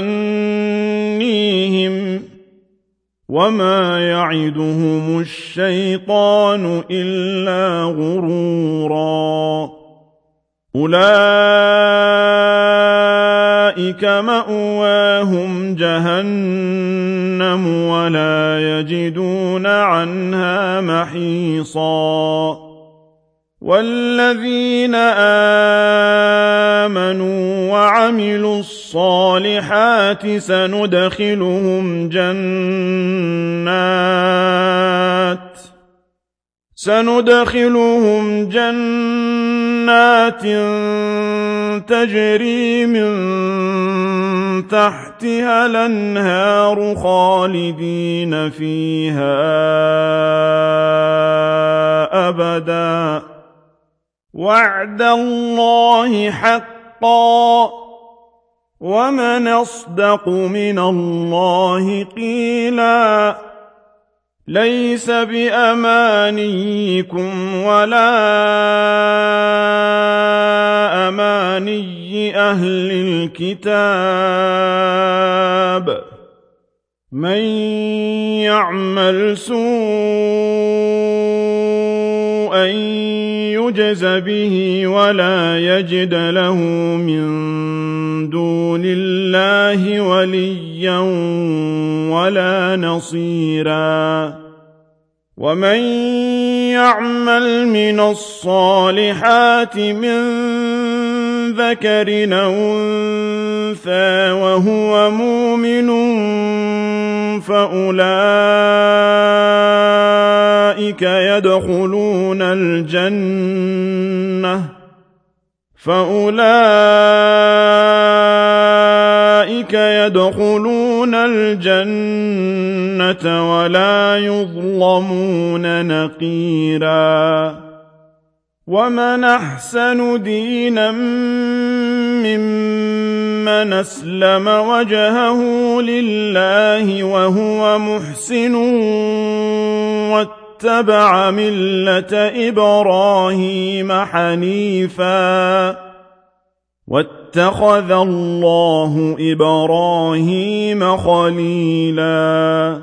وما يعدهم الشيطان إلا غرورا. أولئك مأواهم جهنم ولا يجدون عنها محيصا والذين آمنوا وعملوا الصالحات سندخلهم جنات سندخلهم جنات تجري من تحتها الأنهار خالدين فيها أبدا. وعد الله حقا. ومن أصدق من الله قيلاً. ليس بأمانيكم ولا أماني أهل الكتاب من يعمل سوءا يجز به ولا يجد له من دون الله وليا ولا نصيرا. ومن يعمل من الصالحات من ذكر أنثى وهو مؤمن فأولئك يدخلون الجنة. فأولئك يدخلون الجنة ولا يظلمون نقيرا ومن أحسن دينا ممن أسلم وجهه لله وهو محسن واتبع ملة إبراهيم حنيفا. واتخذ الله إبراهيم خليلا.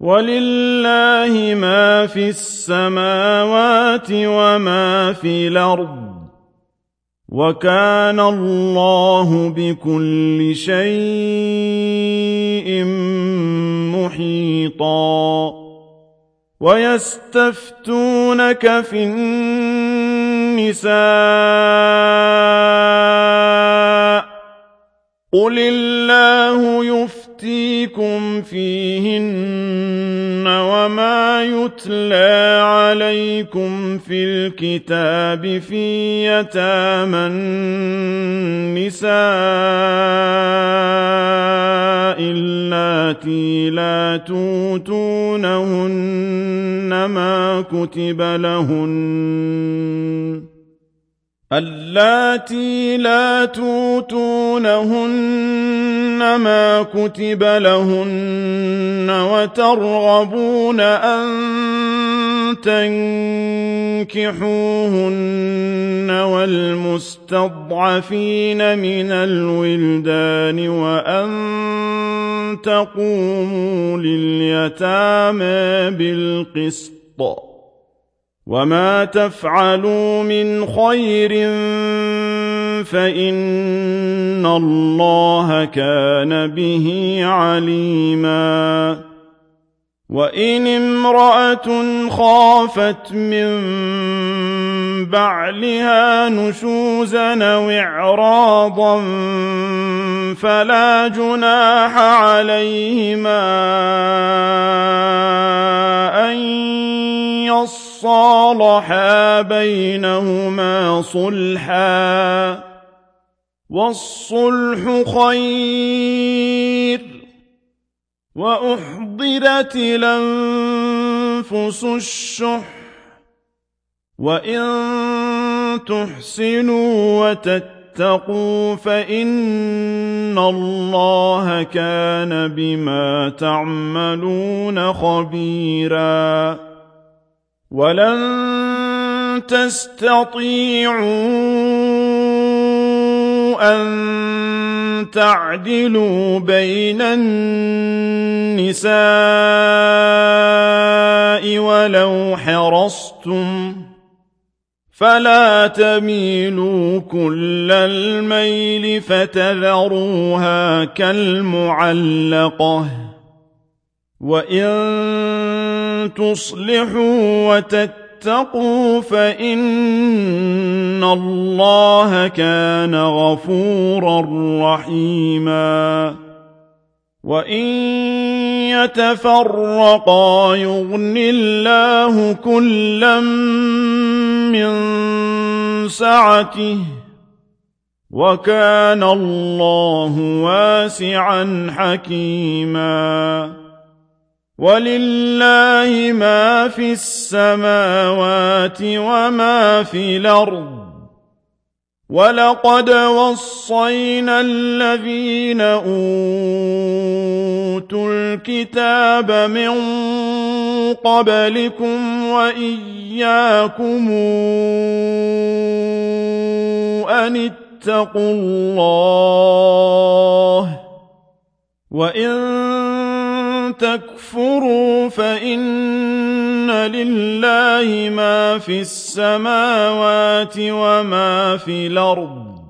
ولله ما في السماوات وما في الأرض. وكان الله بكل شيء محيطا. ويستفتونك في النساء. قل الله يفتيكم فيهن وما يتلى عليكم في الكتاب في يتامى النساء اللاتي لا توتونهن ما كتب لهن اللاتي لا توتونهن ما كتب لهن وترغبون أن تنكحوهن والمستضعفين من الولدان وأن تقوموا لليتامى بالقسط. وما تفعلوا من خير فإن الله كان به عليما وإن امرأة خافت من بعلها نشوزا أو إعراضا فلا جناح عليهما صالحا بينهما صلحا والصلح خير وأحضرت الأنفس الشح وإن تحسنوا وتتقوا فإن الله كان بما تعملون خبيراً ولن تستطيعوا أن تعدلوا بين النساء ولو حرصتم فلا تميلوا كل الميل فتذروها كالمعلقه وإن تصلحوا وتتقوا فإن الله كان غفورا رحيما وإن يتفرقا يغن الله كلا من سعته وكان الله واسعا حكيما ولله ما في السماوات وما في الأرض. ولقد وصينا الذين أوتوا الكتاب من قبلكم وإياكم أن اتقوا الله. وإن تكفروا فإن لله ما في السماوات وما في الأرض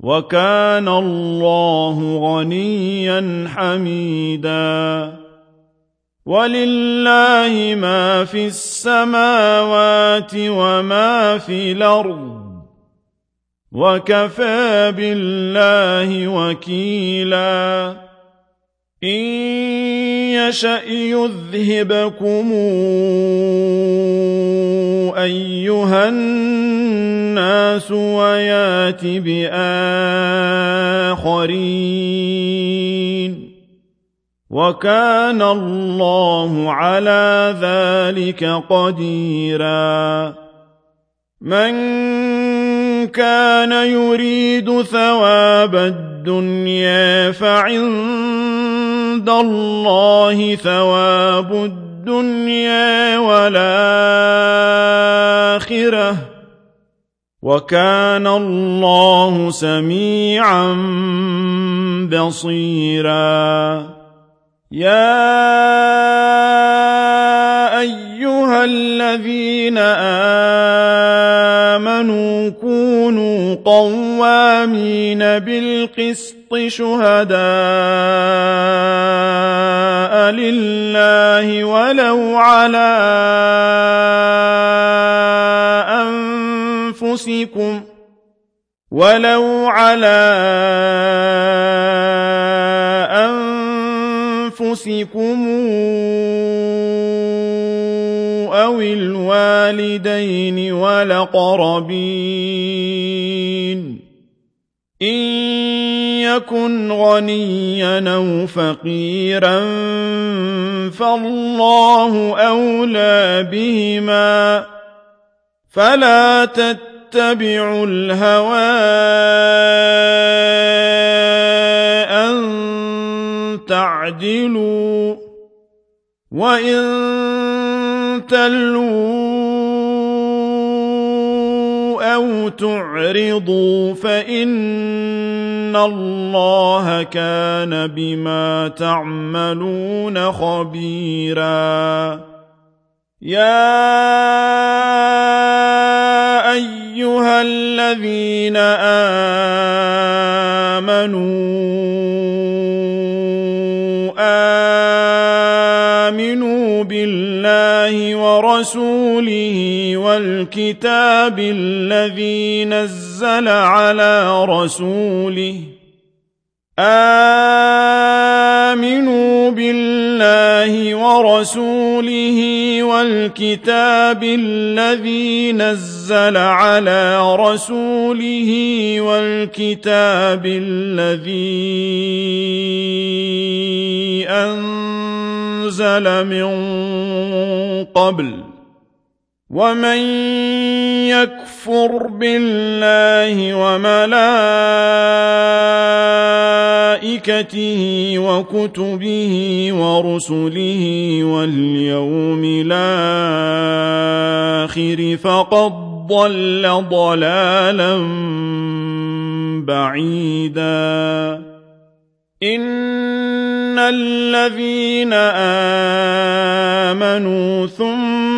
وكان الله غنيا حميدا ولله ما في السماوات وما في الأرض وكفى بالله وكيلاً إن يشأ يذهبكم أيها الناس ويات بآخرين وكان الله على ذلك قديرا من كان يريد ثواب الدنيا فعند عند الله ثواب الدنيا والآخرة. وكان الله سميعا بصيرا. يا أيها الذين كونوا قوامين بالقسط شهداء لله ولو على أنفسكم ولو على أنفسكم أو الوالدين والأقربين. إن يكن غنيا أو فقيرا فالله أولى بهما. فلا تتبعوا الهوى أن تعدلوا. وإن تلووا أو تعرضوا فإن الله كان بما تعملون خبيراً يا أيها الذين آمنوا آمنوا بالله ورسوله والكتاب الذي نزل على رسوله آمنوا بالله ورسوله والكتاب الذي نزل على رسوله والكتاب الذي أنزل من قبل ومن يكفر بالله وملائكته وكتبه ورسله واليوم الآخر فقد ضل ضلالا بعيدا إن الذين آمنوا ثم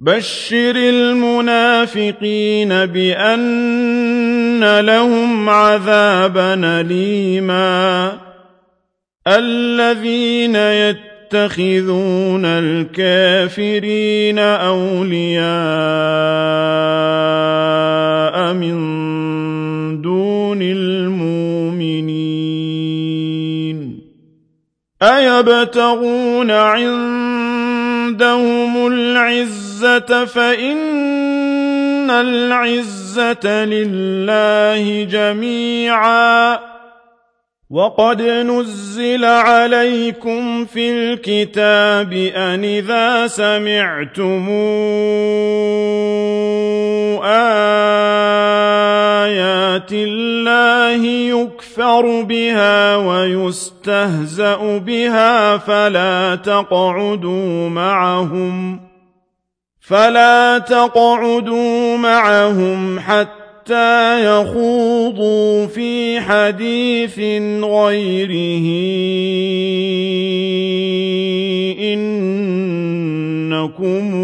بشر المنافقين بأن لهم عذابا أليما الذين يتخذون الكافرين أولياء من دون المؤمنين أيبتغون عندهم العزة فإن العزة لله جميعاً وقد نزل عليكم في الكتاب أن إذا سمعتم آيات الله يكفر بها ويستهزأ بها فلا تقعدوا معهم فلا تقعدوا معهم حتى حتى يخوضوا في حديث غيره. إنكم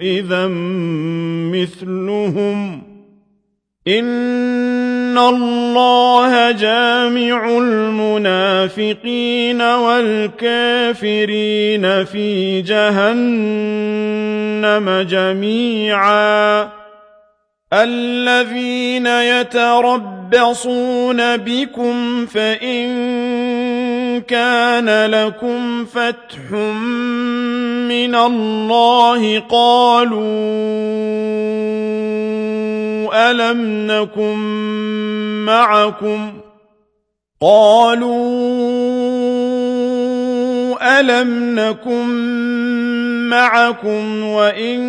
إذا مثلهم. إن الله جامع المنافقين والكافرين في جهنم جميعا الذين يتربصون بكم فإن كان لكم فتح من الله قالوا ألم نكن معكم قالوا ألم نكن معكم وإن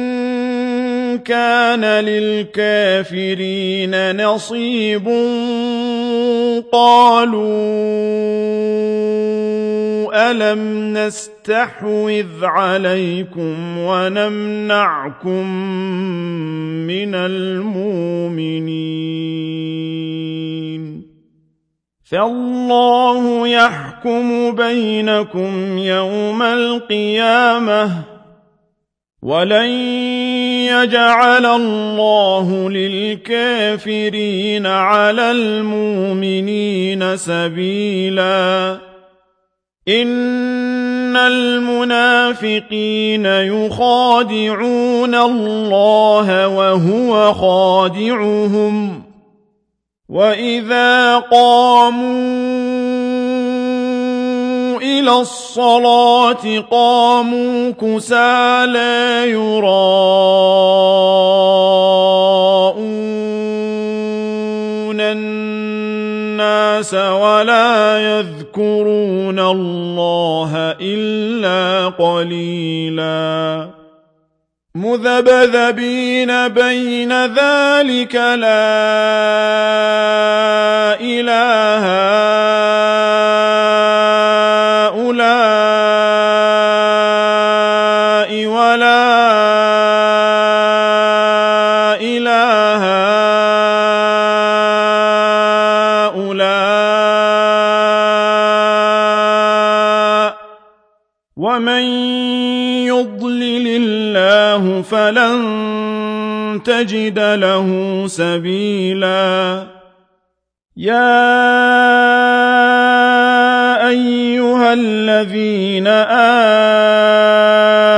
كان للكافرين نصيب. قالوا ألم نستحوذ عليكم ونمنعكم من المؤمنين؟ فالله يحكم بينكم يوم القيامة. ولن يجعل الله للكافرين على المؤمنين سبيلا إن المنافقين يخادعون الله وهو خادعهم وإذا قاموا إلى الصلاة قاموا كسالى يراءون الناس ولا يذكرون الله إلا قليلا. مذبذبين بين ذلك لا إله فلن تجد له سبيلا. يا أيها الذين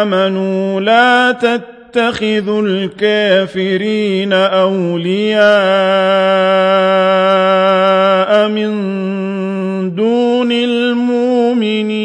آمنوا لا تتخذوا الكافرين أولياء من دون المؤمنين.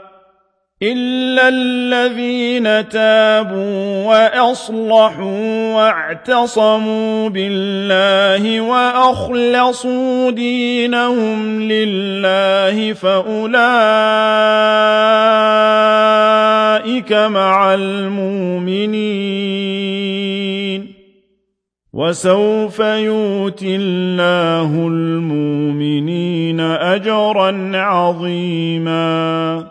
إلا الذين تابوا وأصلحوا واعتصموا بالله وأخلصوا دينهم لله فأولئك مع المؤمنين وسوف يؤتي الله المؤمنين أجرا عظيماً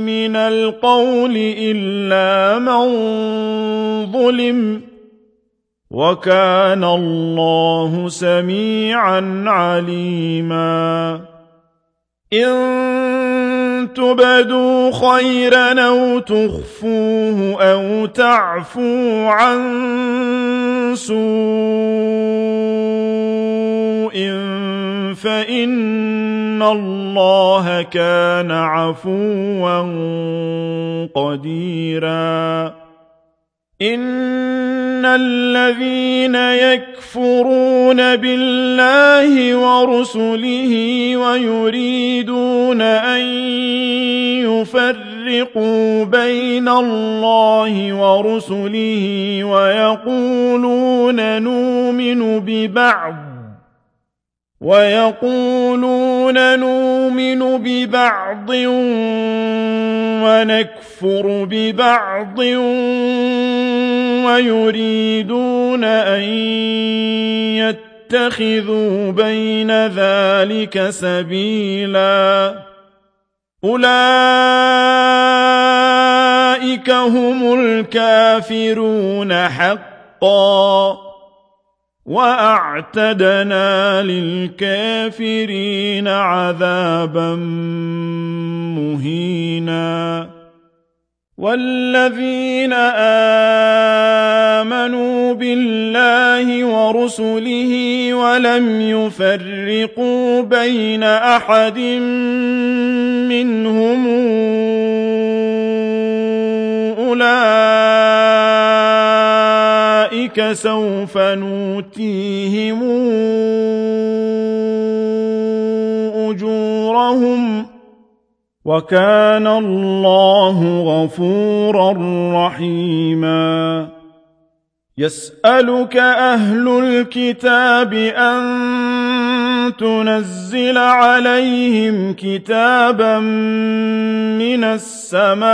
من القول إلا من ظلم وكان الله سميعا عليما. إن تبدوا خيرا أو تخفوه أو تعفوا عن سوء فإن الله كان عفوا قديرا. إن الذين يكفرون بالله ورسله ويريدون أن يفرقوا بين الله ورسله ويقولون نؤمن ببعض ويقولون نؤمن ببعض ونكفر ببعض ويريدون أن يتخذوا بين ذلك سبيلا. أولئك هم الكافرون حقا. وأعتدنا للكافرين عذابا مهينا. والذين آمنوا بالله ورسله ولم يفرقوا بين أحد منهم أولئك سوف نوتيهم أجورهم وكان الله غفورا رحيما. يسألك أهل الكتاب أن تنزل عليهم كتابا من السماء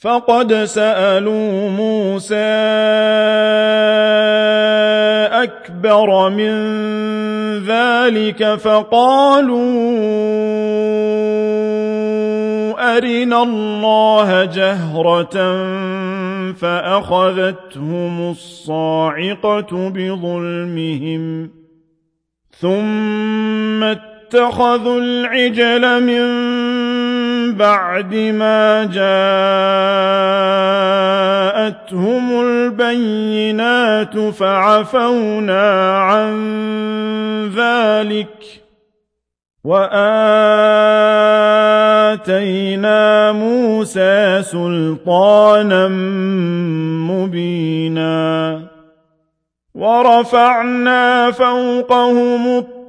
فقد سألوا موسى أكبر من ذلك فقالوا أرنا الله جهرة فأخذتهم الصاعقة بظلمهم ثم اتخذوا العجل من بعد ما جاءتهم البينات فعفونا عن ذلك وآتينا موسى سلطانا مبينا ورفعنا فوقهم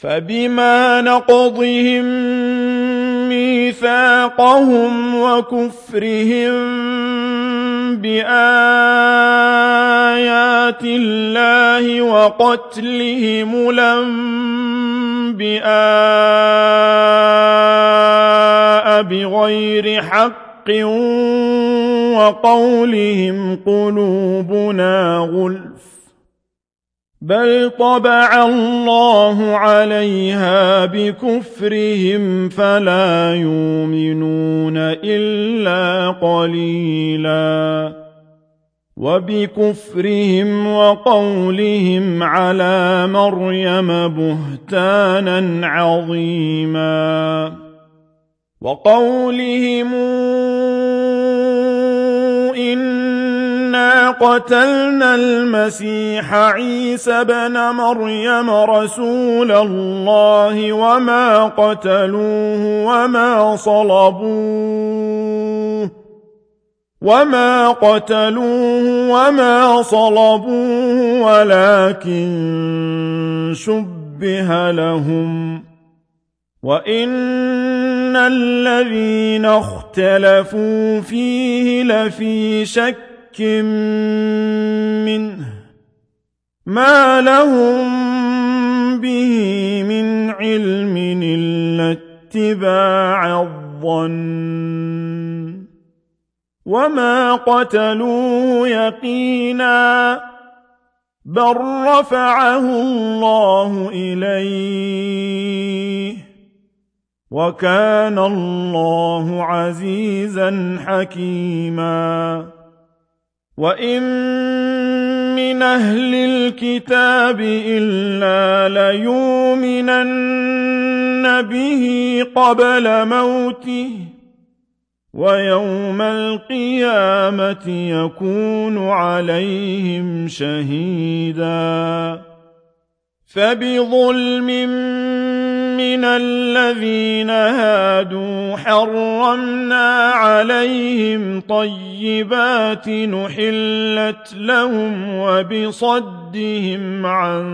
فبما نقضهم ميثاقهم وكفرهم بآيات الله وقتلهم الأنبياء بغير حق وقولهم قلوبنا غلف بل طبع الله عليها بكفرهم فلا يؤمنون إلا قليلا وبكفرهم وقولهم على مريم بهتانا عظيما وقولهم إنا قتلنا المسيح عيسى بن مريم رسول الله وما قتلوه وما صلبوه وما قتلوه وما صلبوه ولكن شبه لهم وإن الذين اختلفوا فيه لفي شك منه ما لهم به من علم إلا اتباع الظن وما قتلوه يقينا بل رفعه الله إليه وكان الله عزيزا حكيما وإن من أهل الكتاب إلا ليؤمنن به قبل موته ويوم القيامة يكون عليهم شهيداً فبظلم من الذين هادوا حرمنا عليهم طيبات نحلت لهم وبصدهم عن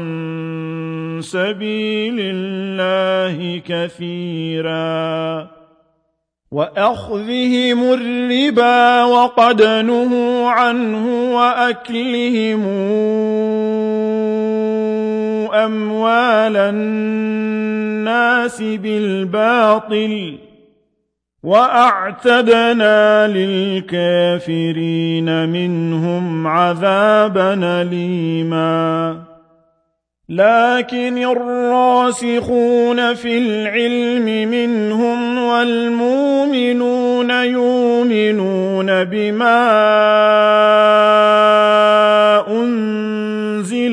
سبيل الله كثيرا وأخذهم الربا وقد نهوا عنه وأكلهم أموال الناس بالباطل وأعتدنا للكافرين منهم عذابا أليما. لكن الراسخون في العلم منهم والمؤمنون يؤمنون بما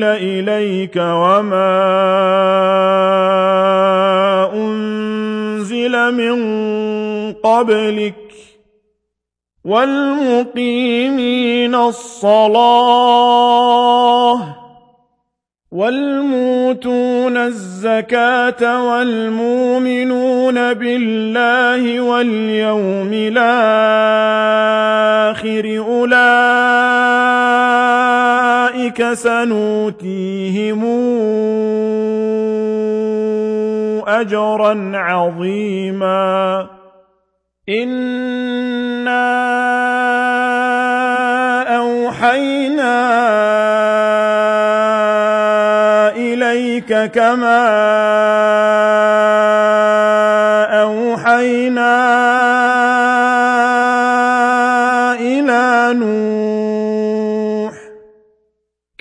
أنزل إليك وما أنزل من قبلك والمقيمين الصلاة والموتون الزكاة والمؤمنون بالله واليوم الآخر أولئك سنوتيهم أجرا عظيما إنا أوحينا إليك كما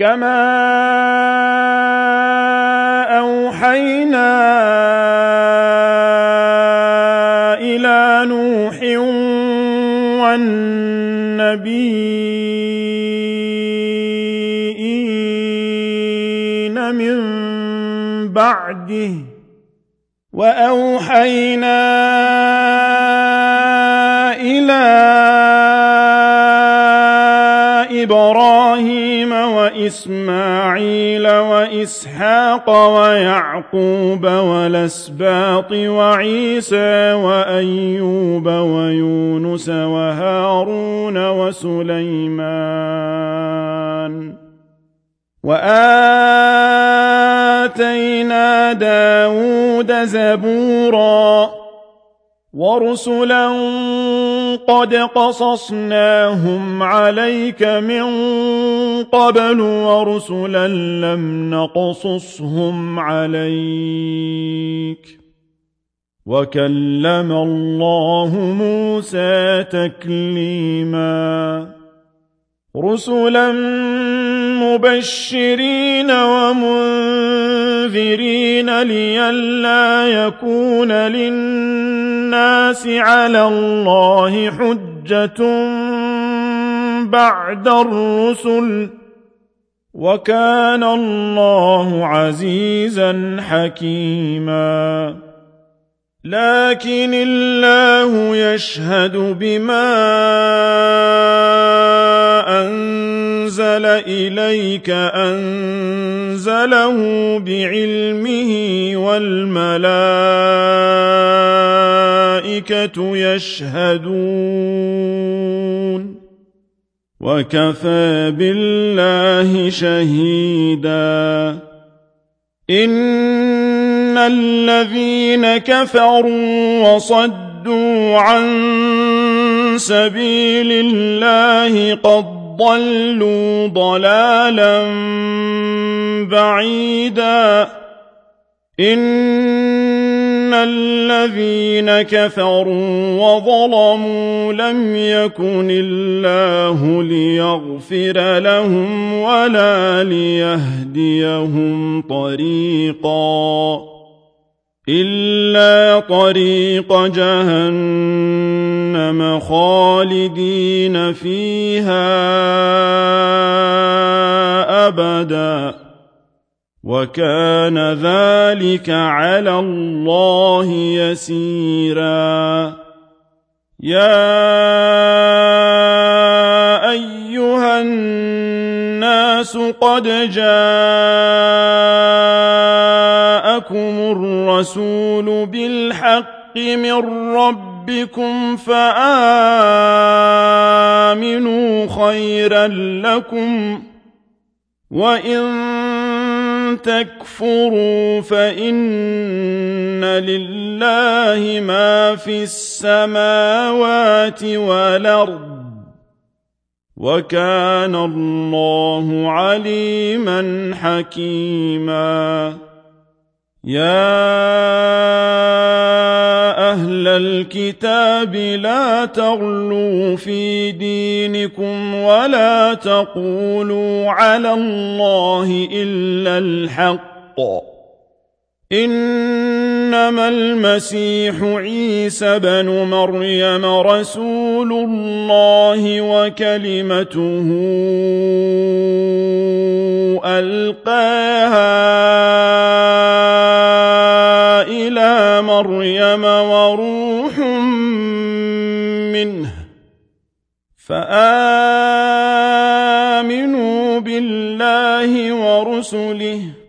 كما أوحينا إلى نوح والنبيين من بعده وأوحينا وإسماعيل وإسحاق ويعقوب والأسباط وعيسى وأيوب ويونس وهارون وسليمان وآتينا داود زبورا ورسلا قد قصصناهم عليك من قبل ورسلا لم نقصصهم عليك وكلم الله موسى تكليما رسلا مبشرين ومنذرين لئلا يكون للناس على الله حجة بعد الرسل وكان الله عزيزا حكيما. لكن الله يشهد بما أنزل إليك أنزله بعلمه والملائكة يشهدون وكفى بالله شهيدا إن الذين كفروا وصدوا عن سبيل الله قد ضلوا ضلالا بعيدا إن الذين كفروا وظلموا لم يكن الله ليغفر لهم ولا ليهديهم طريقا إلا طريق جهنم خالدين فيها أبدا وكان ذلك على الله يسيرا. يا أيها الناس قد جاء جاءكم الرسول بالحق من ربكم فآمنوا خيرا لكم. وإن تكفروا فإن لله ما في السماوات والأرض وكان الله عليما حكيما يا أهل الكتاب لا تغلوا في دينكم ولا تقولوا على الله إلا الحق. إنما المسيح عيسى بن مريم رسول الله وكلمته ألقاها إلى مريم وروح منه فآمنوا بالله ورسله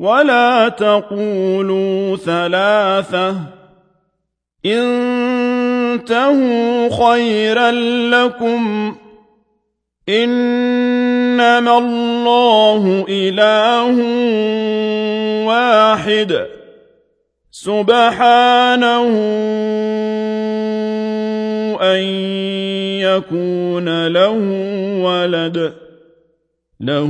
ولا تقولوا ثلاثة. انتهوا خيرا لكم. إنما الله إله واحد. سبحانه أن يكون له ولد. له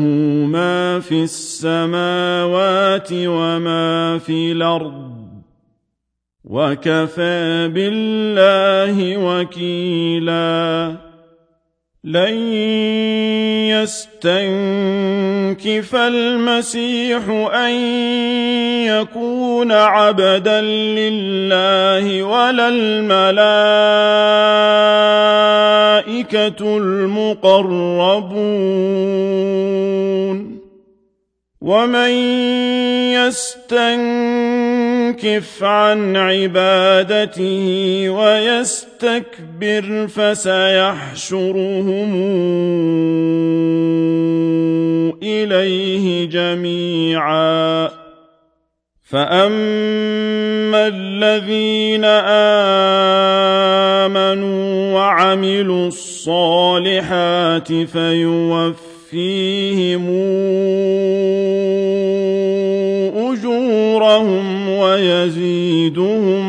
ما في السماوات وما في الأرض. وكفى بالله وكيلاً. لن يستنكف المسيح أن يكون عبدا لله ولا الملائكة المقربون ومن يستنكف عن عبادته ويستكبر فسيحشرهم إليه جميعا. فأما الذين آمنوا وعملوا الصالحات فيوفر فيهم أجورهم ويزيدهم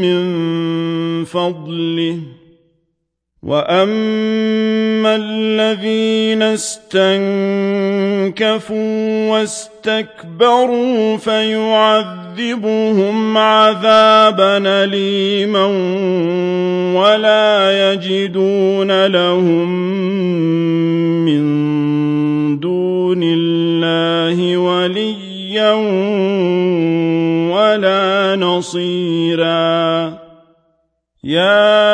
من فضله وأما الذين استنكفوا واستكبروا فيعذبهم عذابا أليما ولا يجدون لهم من دون الله وليا ولا نصيرا. يا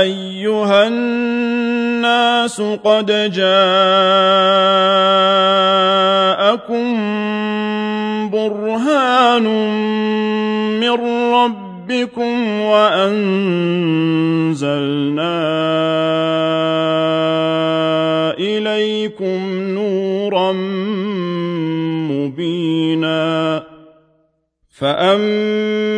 أيها الناس قد جاءكم برهان من ربكم وأنزلنا إليكم نورا مبينا فأما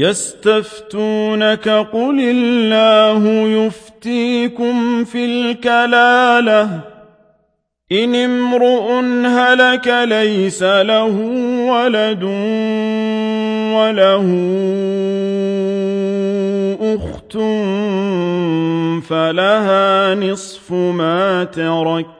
يستفتونك قل الله يفتيكم في الكلالة. إن امرؤ هلك ليس له ولد وله أخت فلها نصف ما ترك.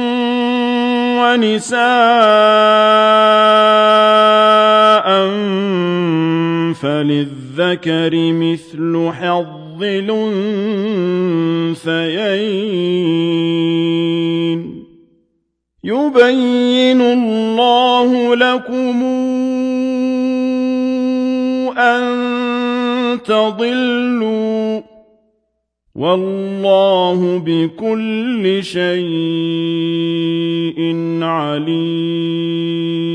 ونساء فللذكر مثل حظ الأنثيين. يبين الله لكم أن تضلوا والله بكل شيء عليم.